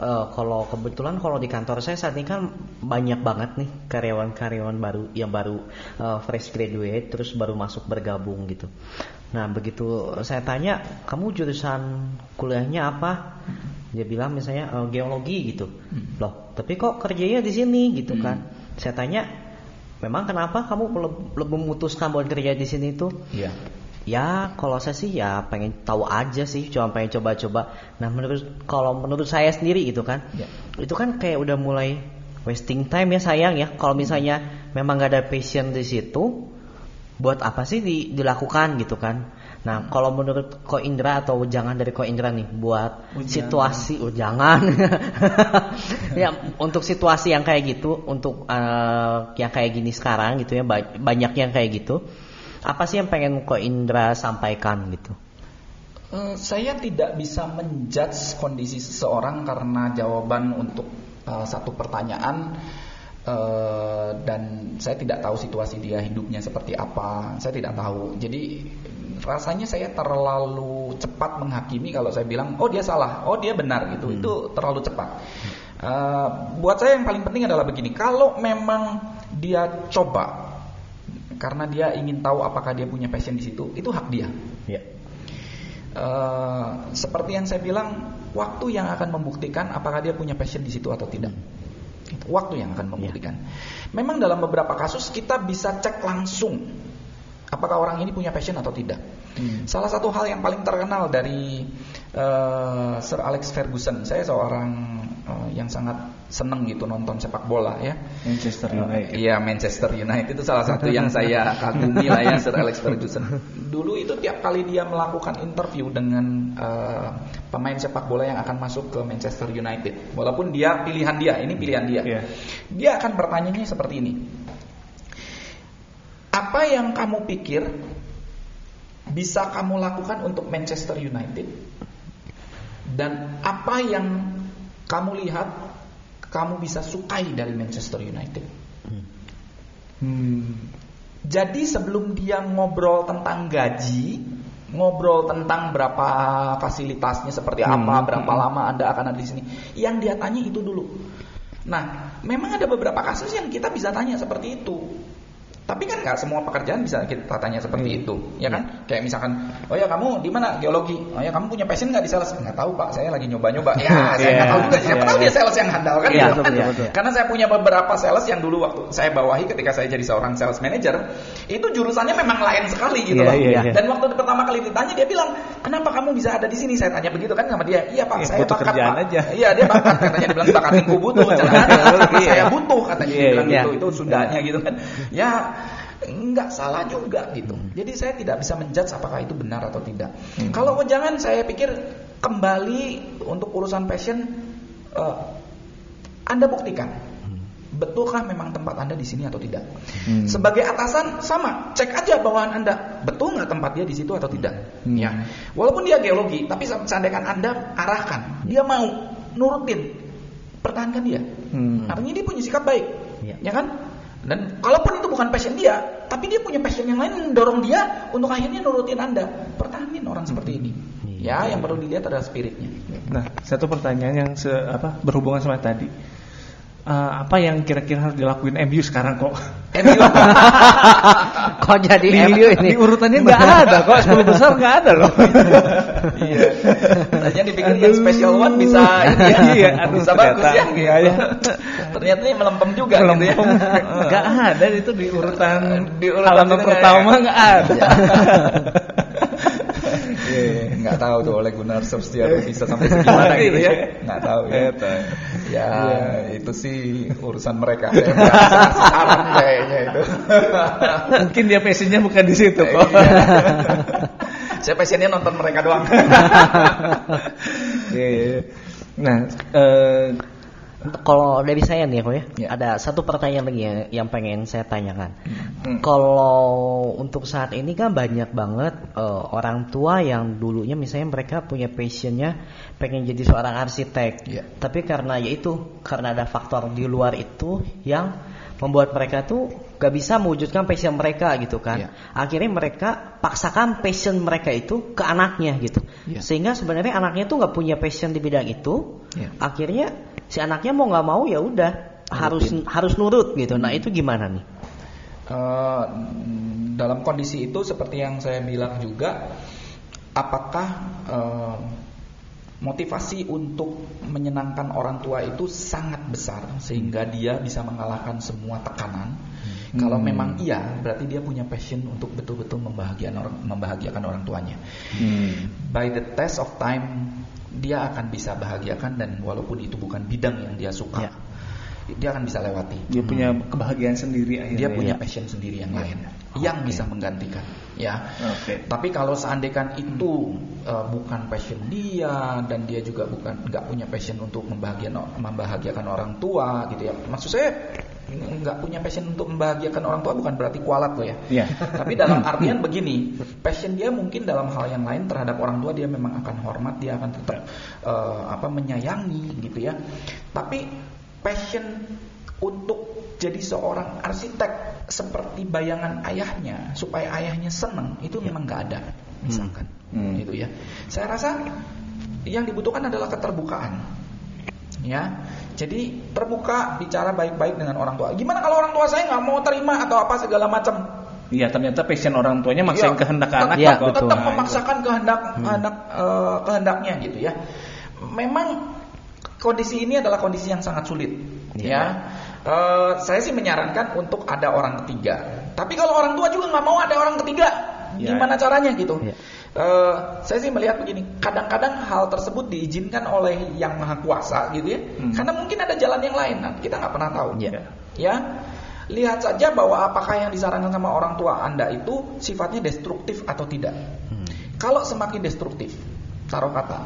eh, kalau kebetulan kalau di kantor saya saat ini kan banyak banget nih karyawan-karyawan baru yang baru eh, fresh graduate terus baru masuk bergabung gitu. Nah begitu saya tanya kamu jurusan kuliahnya apa? Dia bilang misalnya eh, geologi gitu. Loh tapi kok kerjanya di sini gitu kan? Saya tanya memang kenapa kamu lebih memutuskan buat kerja di sini tuh? Iya. Ya, kalau saya sih ya pengen tahu aja sih, cuma pengen coba-coba. Nah, menurut kalau menurut saya sendiri itu kan, Ya. itu kan kayak udah mulai wasting time ya sayang ya. Kalau misalnya memang gak ada passion di situ, buat apa sih di- dilakukan gitu kan? Nah, kalau menurut Ko Indra atau jangan dari Ko Indra nih, buat Oh, situasi, oh jangan, ya untuk situasi yang kayak gitu, untuk eh, yang kayak gini sekarang gitu ya, ba- banyak yang kayak gitu. Apa sih yang pengen Ko Indra sampaikan gitu? Eh, saya tidak bisa menjudge kondisi seseorang karena jawaban untuk eh, satu pertanyaan eh, dan saya tidak tahu situasi dia hidupnya seperti apa. Saya tidak tahu. Jadi rasanya saya terlalu cepat menghakimi kalau saya bilang oh dia salah, oh dia benar gitu. Itu terlalu cepat. Eh, buat saya yang paling penting adalah begini. Kalau memang dia coba karena dia ingin tahu apakah dia punya passion di situ, itu hak dia. Ya. Eh, seperti yang saya bilang, waktu yang akan membuktikan apakah dia punya passion di situ atau tidak. Waktu yang akan membuktikan. Memang dalam beberapa kasus kita bisa cek langsung apakah orang ini punya passion atau tidak. Salah satu hal yang paling terkenal dari eh, Sir Alex Ferguson, saya seorang eh, yang sangat seneng gitu nonton sepak bola ya. Manchester United. Iya Manchester United itu salah satu yang saya kagumi lah ya Sir Alex Ferguson. Dulu itu tiap kali dia melakukan interview dengan eh, pemain sepak bola yang akan masuk ke Manchester United, walaupun dia pilihan dia, ini pilihan dia, Iya. dia akan bertanya seperti ini. Apa yang kamu pikir bisa kamu lakukan untuk Manchester United? Dan apa yang kamu lihat kamu bisa sukai dari Manchester United? Hmm. Jadi sebelum dia ngobrol tentang gaji, ngobrol tentang berapa fasilitasnya seperti apa, berapa lama Anda akan ada di sini, yang dia tanya itu dulu. Nah, memang ada beberapa kasus yang kita bisa tanya seperti itu. Tapi kan nggak semua pekerjaan bisa kita tanya seperti itu, ya kan? Kayak misalkan, oh ya kamu di mana geologi? Oh ya kamu punya passion nggak di sales? Nggak tahu pak, saya lagi nyoba-nyoba. Ya, saya nggak Iya, tahu juga. Siapa iya, tahu iya. dia sales yang handal kan? Iya, gitu betul, betul. Karena saya punya beberapa sales yang dulu waktu saya bawahi ketika saya jadi seorang sales manager, itu jurusannya memang lain sekali gitu Iya, loh. iya, iya. Dan waktu pertama kali ditanya dia bilang, "Kenapa kamu bisa ada di sini?" Saya tanya begitu kan sama dia. "Iya, Pak, Ya, saya bakat, kerjaan Pak." aja. Iya, dia bakat katanya dia bilang bakatinku butuh. Jangan karena Iya. saya butuh katanya dia Iya, bilang iya. gitu. Itu Sundanya gitu kan. Ya nggak salah juga gitu. Jadi saya tidak bisa menjudge apakah itu benar atau tidak. Kalau jangan saya pikir kembali untuk urusan passion eh, Anda buktikan betulkah memang tempat Anda di sini atau tidak. Hmm. Sebagai atasan sama, cek aja bawahan Anda betul nggak tempat dia di situ atau tidak. Hmm. Ya, walaupun dia geologi, tapi seandainya Anda arahkan, dia mau nurutin, pertahankan dia. Hmm. Artinya dia punya sikap baik, Iya. ya kan? Dan kalaupun itu bukan passion dia, tapi dia punya passion yang lain yang mendorong dia untuk akhirnya nurutin Anda. Pertahanin orang seperti ini. Ya, yang perlu dilihat adalah spiritnya. Nah, satu pertanyaan yang se, apa berhubungan sama tadi. Eh, apa yang kira-kira harus dilakuin MU sekarang kok? MU Kok jadi Di, MU ini? di urutannya nggak ada kok, 10 besar nggak ada loh. Iya. Tadinya dipikir yang special one bisa ini ya, Iya, aduh, bisa bagus ya. ternyata enggak ya. Ternyata ini melempem juga Melempem. gitu ya. Nggak ada itu di urutan Di urutan halaman pertama nggak ada. Iya, nggak tahu tuh oleh Gunnar Solskjaer bisa sampai segimana gitu ya. Nggak tahu ya. Eta. Ya, itu sih urusan mereka. Saya saran kayaknya itu. Mungkin dia passionnya bukan di situ kok. Iya. Saya passionnya nonton mereka doang. Iya, iya, iya. Nah, eh, Kalau dari saya nih kok ya, Ya. ada satu pertanyaan lagi yang, yang pengen saya tanyakan. Hmm. Kalau untuk saat ini kan banyak banget eh, orang tua yang dulunya misalnya mereka punya passionnya pengen jadi seorang arsitek, Ya. tapi karena yaitu karena ada faktor di luar itu yang membuat mereka tuh gak bisa mewujudkan passion mereka gitu kan. Ya. Akhirnya mereka paksakan passion mereka itu ke anaknya gitu, Ya. sehingga sebenarnya anaknya tuh nggak punya passion di bidang itu. Ya. Akhirnya si anaknya mau nggak mau ya udah harus harus nurut gitu. Nah itu gimana nih? Eh, dalam kondisi itu seperti yang saya bilang juga, apakah eh, motivasi untuk menyenangkan orang tua itu sangat besar sehingga dia bisa mengalahkan semua tekanan? Kalau memang iya, berarti dia punya passion untuk betul-betul membahagiakan orang, membahagiakan orang tuanya. hmm. By the test of time, dia akan bisa bahagiakan dan walaupun itu bukan bidang yang dia suka, Ya. dia akan bisa lewati dia punya kebahagiaan sendiri akhirnya. dia punya ya. passion sendiri yang lain yang bisa menggantikan ya. Oke. tapi kalau seandainya itu uh, bukan passion dia dan dia juga bukan nggak punya passion untuk membahagiakan membahagiakan orang tua gitu ya. Maksud saya nggak punya passion untuk membahagiakan orang tua bukan berarti kualat loh ya. Iya. tapi dalam artian begini passion dia mungkin dalam hal yang lain terhadap orang tua dia memang akan hormat dia akan tetap uh, apa menyayangi gitu ya. Tapi passion untuk jadi seorang arsitek seperti bayangan ayahnya supaya ayahnya senang itu memang nggak ada misalkan Hmm. gitu ya saya rasa yang dibutuhkan adalah keterbukaan ya jadi terbuka bicara baik-baik dengan orang tua gimana kalau orang tua saya nggak mau terima atau apa segala macam Iya, ternyata passion orang tuanya maksain Iya, kehendak tetap- anak Iya, kok. betul. tetap Nah, memaksakan kehendak kehendak eh, kehendaknya gitu ya. Memang kondisi ini adalah kondisi yang sangat sulit ya. Eh, saya sih menyarankan untuk ada orang ketiga. Tapi kalau orang tua juga nggak mau ada orang ketiga, Ya. gimana caranya gitu? Ya. Eh, saya sih melihat begini, kadang-kadang hal tersebut diizinkan oleh yang maha kuasa gitu ya, Hmm. karena mungkin ada jalan yang lain, nah, kita nggak pernah tahu. Ya. Ya, lihat saja bahwa apakah yang disarankan sama orang tua anda itu sifatnya destruktif atau tidak. Hmm. Kalau semakin destruktif, taruh kata,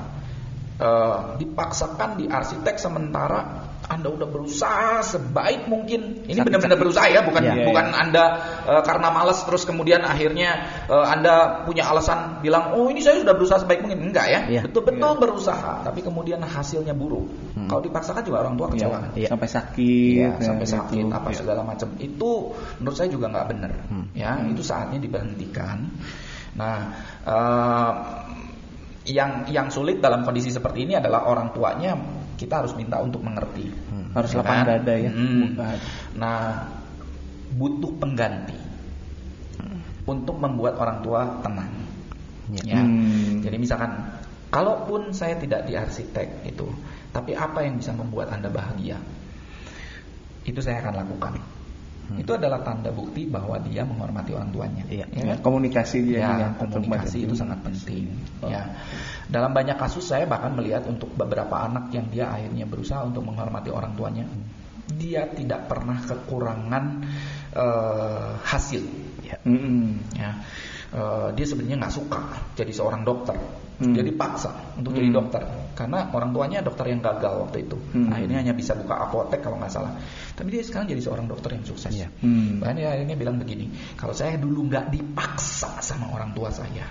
eh, dipaksakan di arsitek sementara anda udah berusaha sebaik mungkin. Ini benar-benar berusaha ya, bukan Iya, bukan anda eh, karena malas terus kemudian akhirnya eh, anda punya alasan bilang, oh ini saya sudah berusaha sebaik mungkin. Enggak ya, Iya. betul-betul berusaha, tapi kemudian hasilnya buruk. Hmm. Kalau dipaksakan juga orang tua kecewa. kan? Iya. sampai sakit Iya, ya, sampai gitu. sakit apa Iya. segala macam itu menurut saya juga nggak benar Hmm. ya itu saatnya diberhentikan nah eh, yang yang sulit dalam kondisi seperti ini adalah orang tuanya kita harus minta untuk mengerti Hmm. harus Ya lapang kan? dada ya Hmm. Nah butuh pengganti untuk membuat orang tua tenang Ya. ya Hmm. jadi misalkan kalaupun saya tidak di arsitek itu tapi apa yang bisa membuat anda bahagia itu saya akan lakukan Hmm. itu adalah tanda bukti bahwa dia menghormati orang tuanya Iya. ya Ya, kan? komunikasi dia ya, dengan komunikasi itu sangat penting Oh. ya dalam banyak kasus saya bahkan melihat untuk beberapa anak yang dia akhirnya berusaha untuk menghormati orang tuanya dia tidak pernah kekurangan eh, hasil Ya. Mm-mm. ya Eh, dia sebenarnya nggak suka jadi seorang dokter Hmm. dia dipaksa untuk Hmm. jadi dokter karena orang tuanya dokter yang gagal waktu itu Hmm. akhirnya hanya bisa buka apotek kalau nggak salah tapi dia sekarang jadi seorang dokter yang sukses Iya. Hmm. bahkan dia akhirnya bilang begini kalau saya dulu nggak dipaksa sama orang tua saya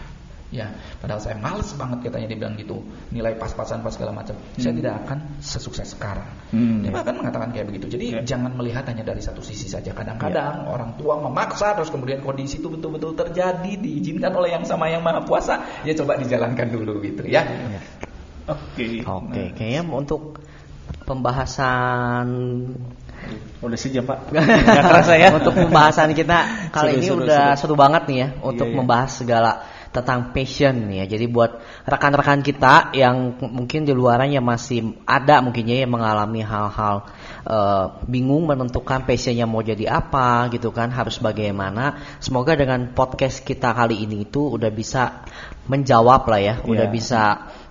ya padahal saya males banget katanya dia bilang gitu nilai pas-pasan pas segala macam saya Hmm. tidak akan sesukses sekarang Hmm. dia bahkan mengatakan kayak begitu jadi Ya. jangan melihat hanya dari satu sisi saja kadang-kadang orang tua memaksa terus kemudian kondisi itu betul-betul terjadi diizinkan oleh yang sama yang maha kuasa ya coba dijalankan dulu gitu ya Ya. Oke. Oke, Nah, kayaknya untuk pembahasan udah sejam pak. Nggak kerasa ya. untuk pembahasan kita kali Seru, ini seru, udah seru. seru banget nih ya untuk iya. membahas segala tentang passion nih ya. Jadi buat rekan-rekan kita yang mungkin di luarannya masih ada mungkinnya yang mengalami hal-hal eh, bingung menentukan passionnya mau jadi apa gitu kan, harus bagaimana. Semoga dengan podcast kita kali ini itu udah bisa menjawab lah ya, udah Iya. bisa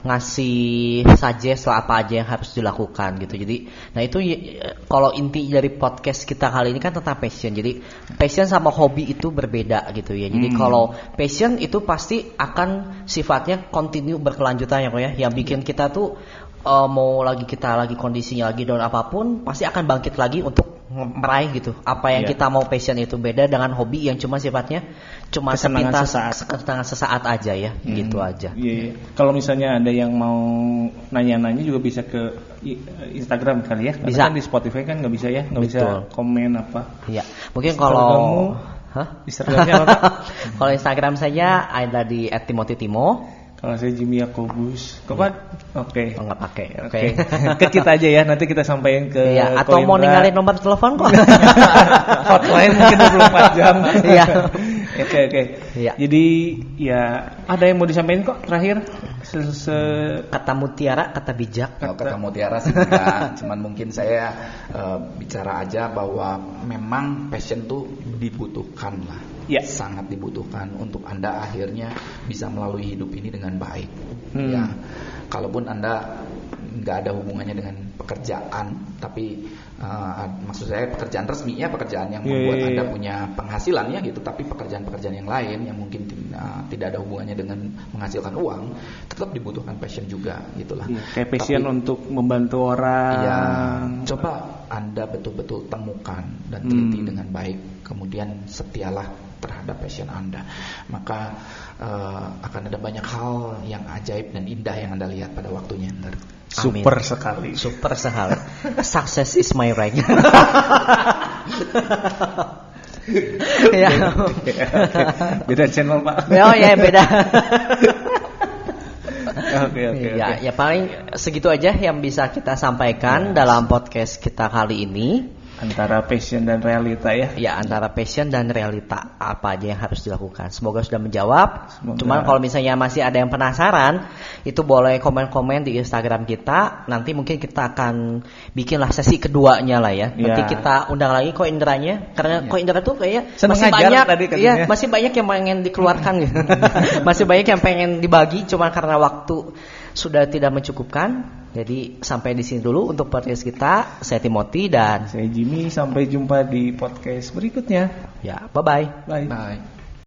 ngasih suggest lah apa aja yang harus dilakukan gitu. Jadi, nah itu y- kalau inti dari podcast kita kali ini kan tentang passion. Jadi passion sama hobi itu berbeda gitu ya. Jadi Hmm. kalau passion itu pasti akan sifatnya continue berkelanjutan ya kok ya. Yang bikin kita tuh eh, mau lagi kita lagi kondisinya lagi down apa pun pasti akan bangkit lagi untuk meraih gitu. Apa yang Iya. kita mau passion itu beda dengan hobi yang cuma sifatnya cuma sepintas sesaat. kesenangan sesaat aja ya, gitu Hmm. aja. Iya, iya. Kalau misalnya ada yang mau nanya-nanya juga bisa ke i- Instagram kali ya. Karena Bisa. kan di Spotify kan nggak bisa ya, nggak bisa komen apa. Iya, mungkin Instagrammu? kalau Hah? Instagramnya apa? Kalau Instagram saya ada di @timothy_timo. Kalau saya Jimmy Yakobus. Kok Pak? Oke. Oh, nggak pakai. Oke. Oke. Ke kita aja ya, nanti kita sampaikan ke Iya, atau mau ninggalin nomor telepon kok. hotline mungkin 24 jam. Iya. Oke oke. Iya. Jadi ya ada yang mau disampaikan kok terakhir? Se -se kata mutiara, kata bijak. Kalau kata Mutiara sih enggak, cuman mungkin saya eh, bicara aja bahwa memang passion tuh dibutuhkan lah, Ya. sangat dibutuhkan untuk anda akhirnya bisa melalui hidup ini dengan baik. Hmm. Ya, kalaupun anda nggak ada hubungannya dengan pekerjaan, tapi eh, maksud saya pekerjaan resmi ya pekerjaan yang Iya, membuat iya, anda iya. punya penghasilan ya gitu, tapi pekerjaan-pekerjaan yang lain yang mungkin eh, tidak ada hubungannya dengan menghasilkan uang, tetap dibutuhkan passion juga gitulah. Iya, kayak passion Tapi- untuk membantu orang. Ya, coba Anda betul-betul temukan dan teliti Hmm. dengan baik. Kemudian setialah terhadap passion Anda. Maka eh, akan ada banyak hal yang ajaib dan indah yang Anda lihat pada waktunya. Ntar. Super sekali. Super sekali. Success is my right. ya. Beda channel Pak. Oh ya beda. Oke oke ya, oke. ya paling segitu aja yang bisa kita sampaikan dalam podcast kita kali ini. Antara passion dan realita ya. Ya antara passion dan realita apa aja yang harus dilakukan. Semoga sudah menjawab. Semoga. Cuman kalau misalnya masih ada yang penasaran, itu boleh komen-komen di Instagram kita. Nanti mungkin kita akan bikinlah sesi keduanya lah ya. Nanti Ya. kita undang lagi Ko Indranya karena Ko Indra tuh kayak masih banyak tadi katanya. iya, masih banyak yang pengen dikeluarkan gitu. masih banyak yang pengen dibagi cuma karena waktu sudah tidak mencukupkan. Jadi sampai di sini dulu untuk podcast kita. Saya Timothy dan Saya Jimmy, sampai jumpa di podcast berikutnya. ya bye bye. Bye. Bye.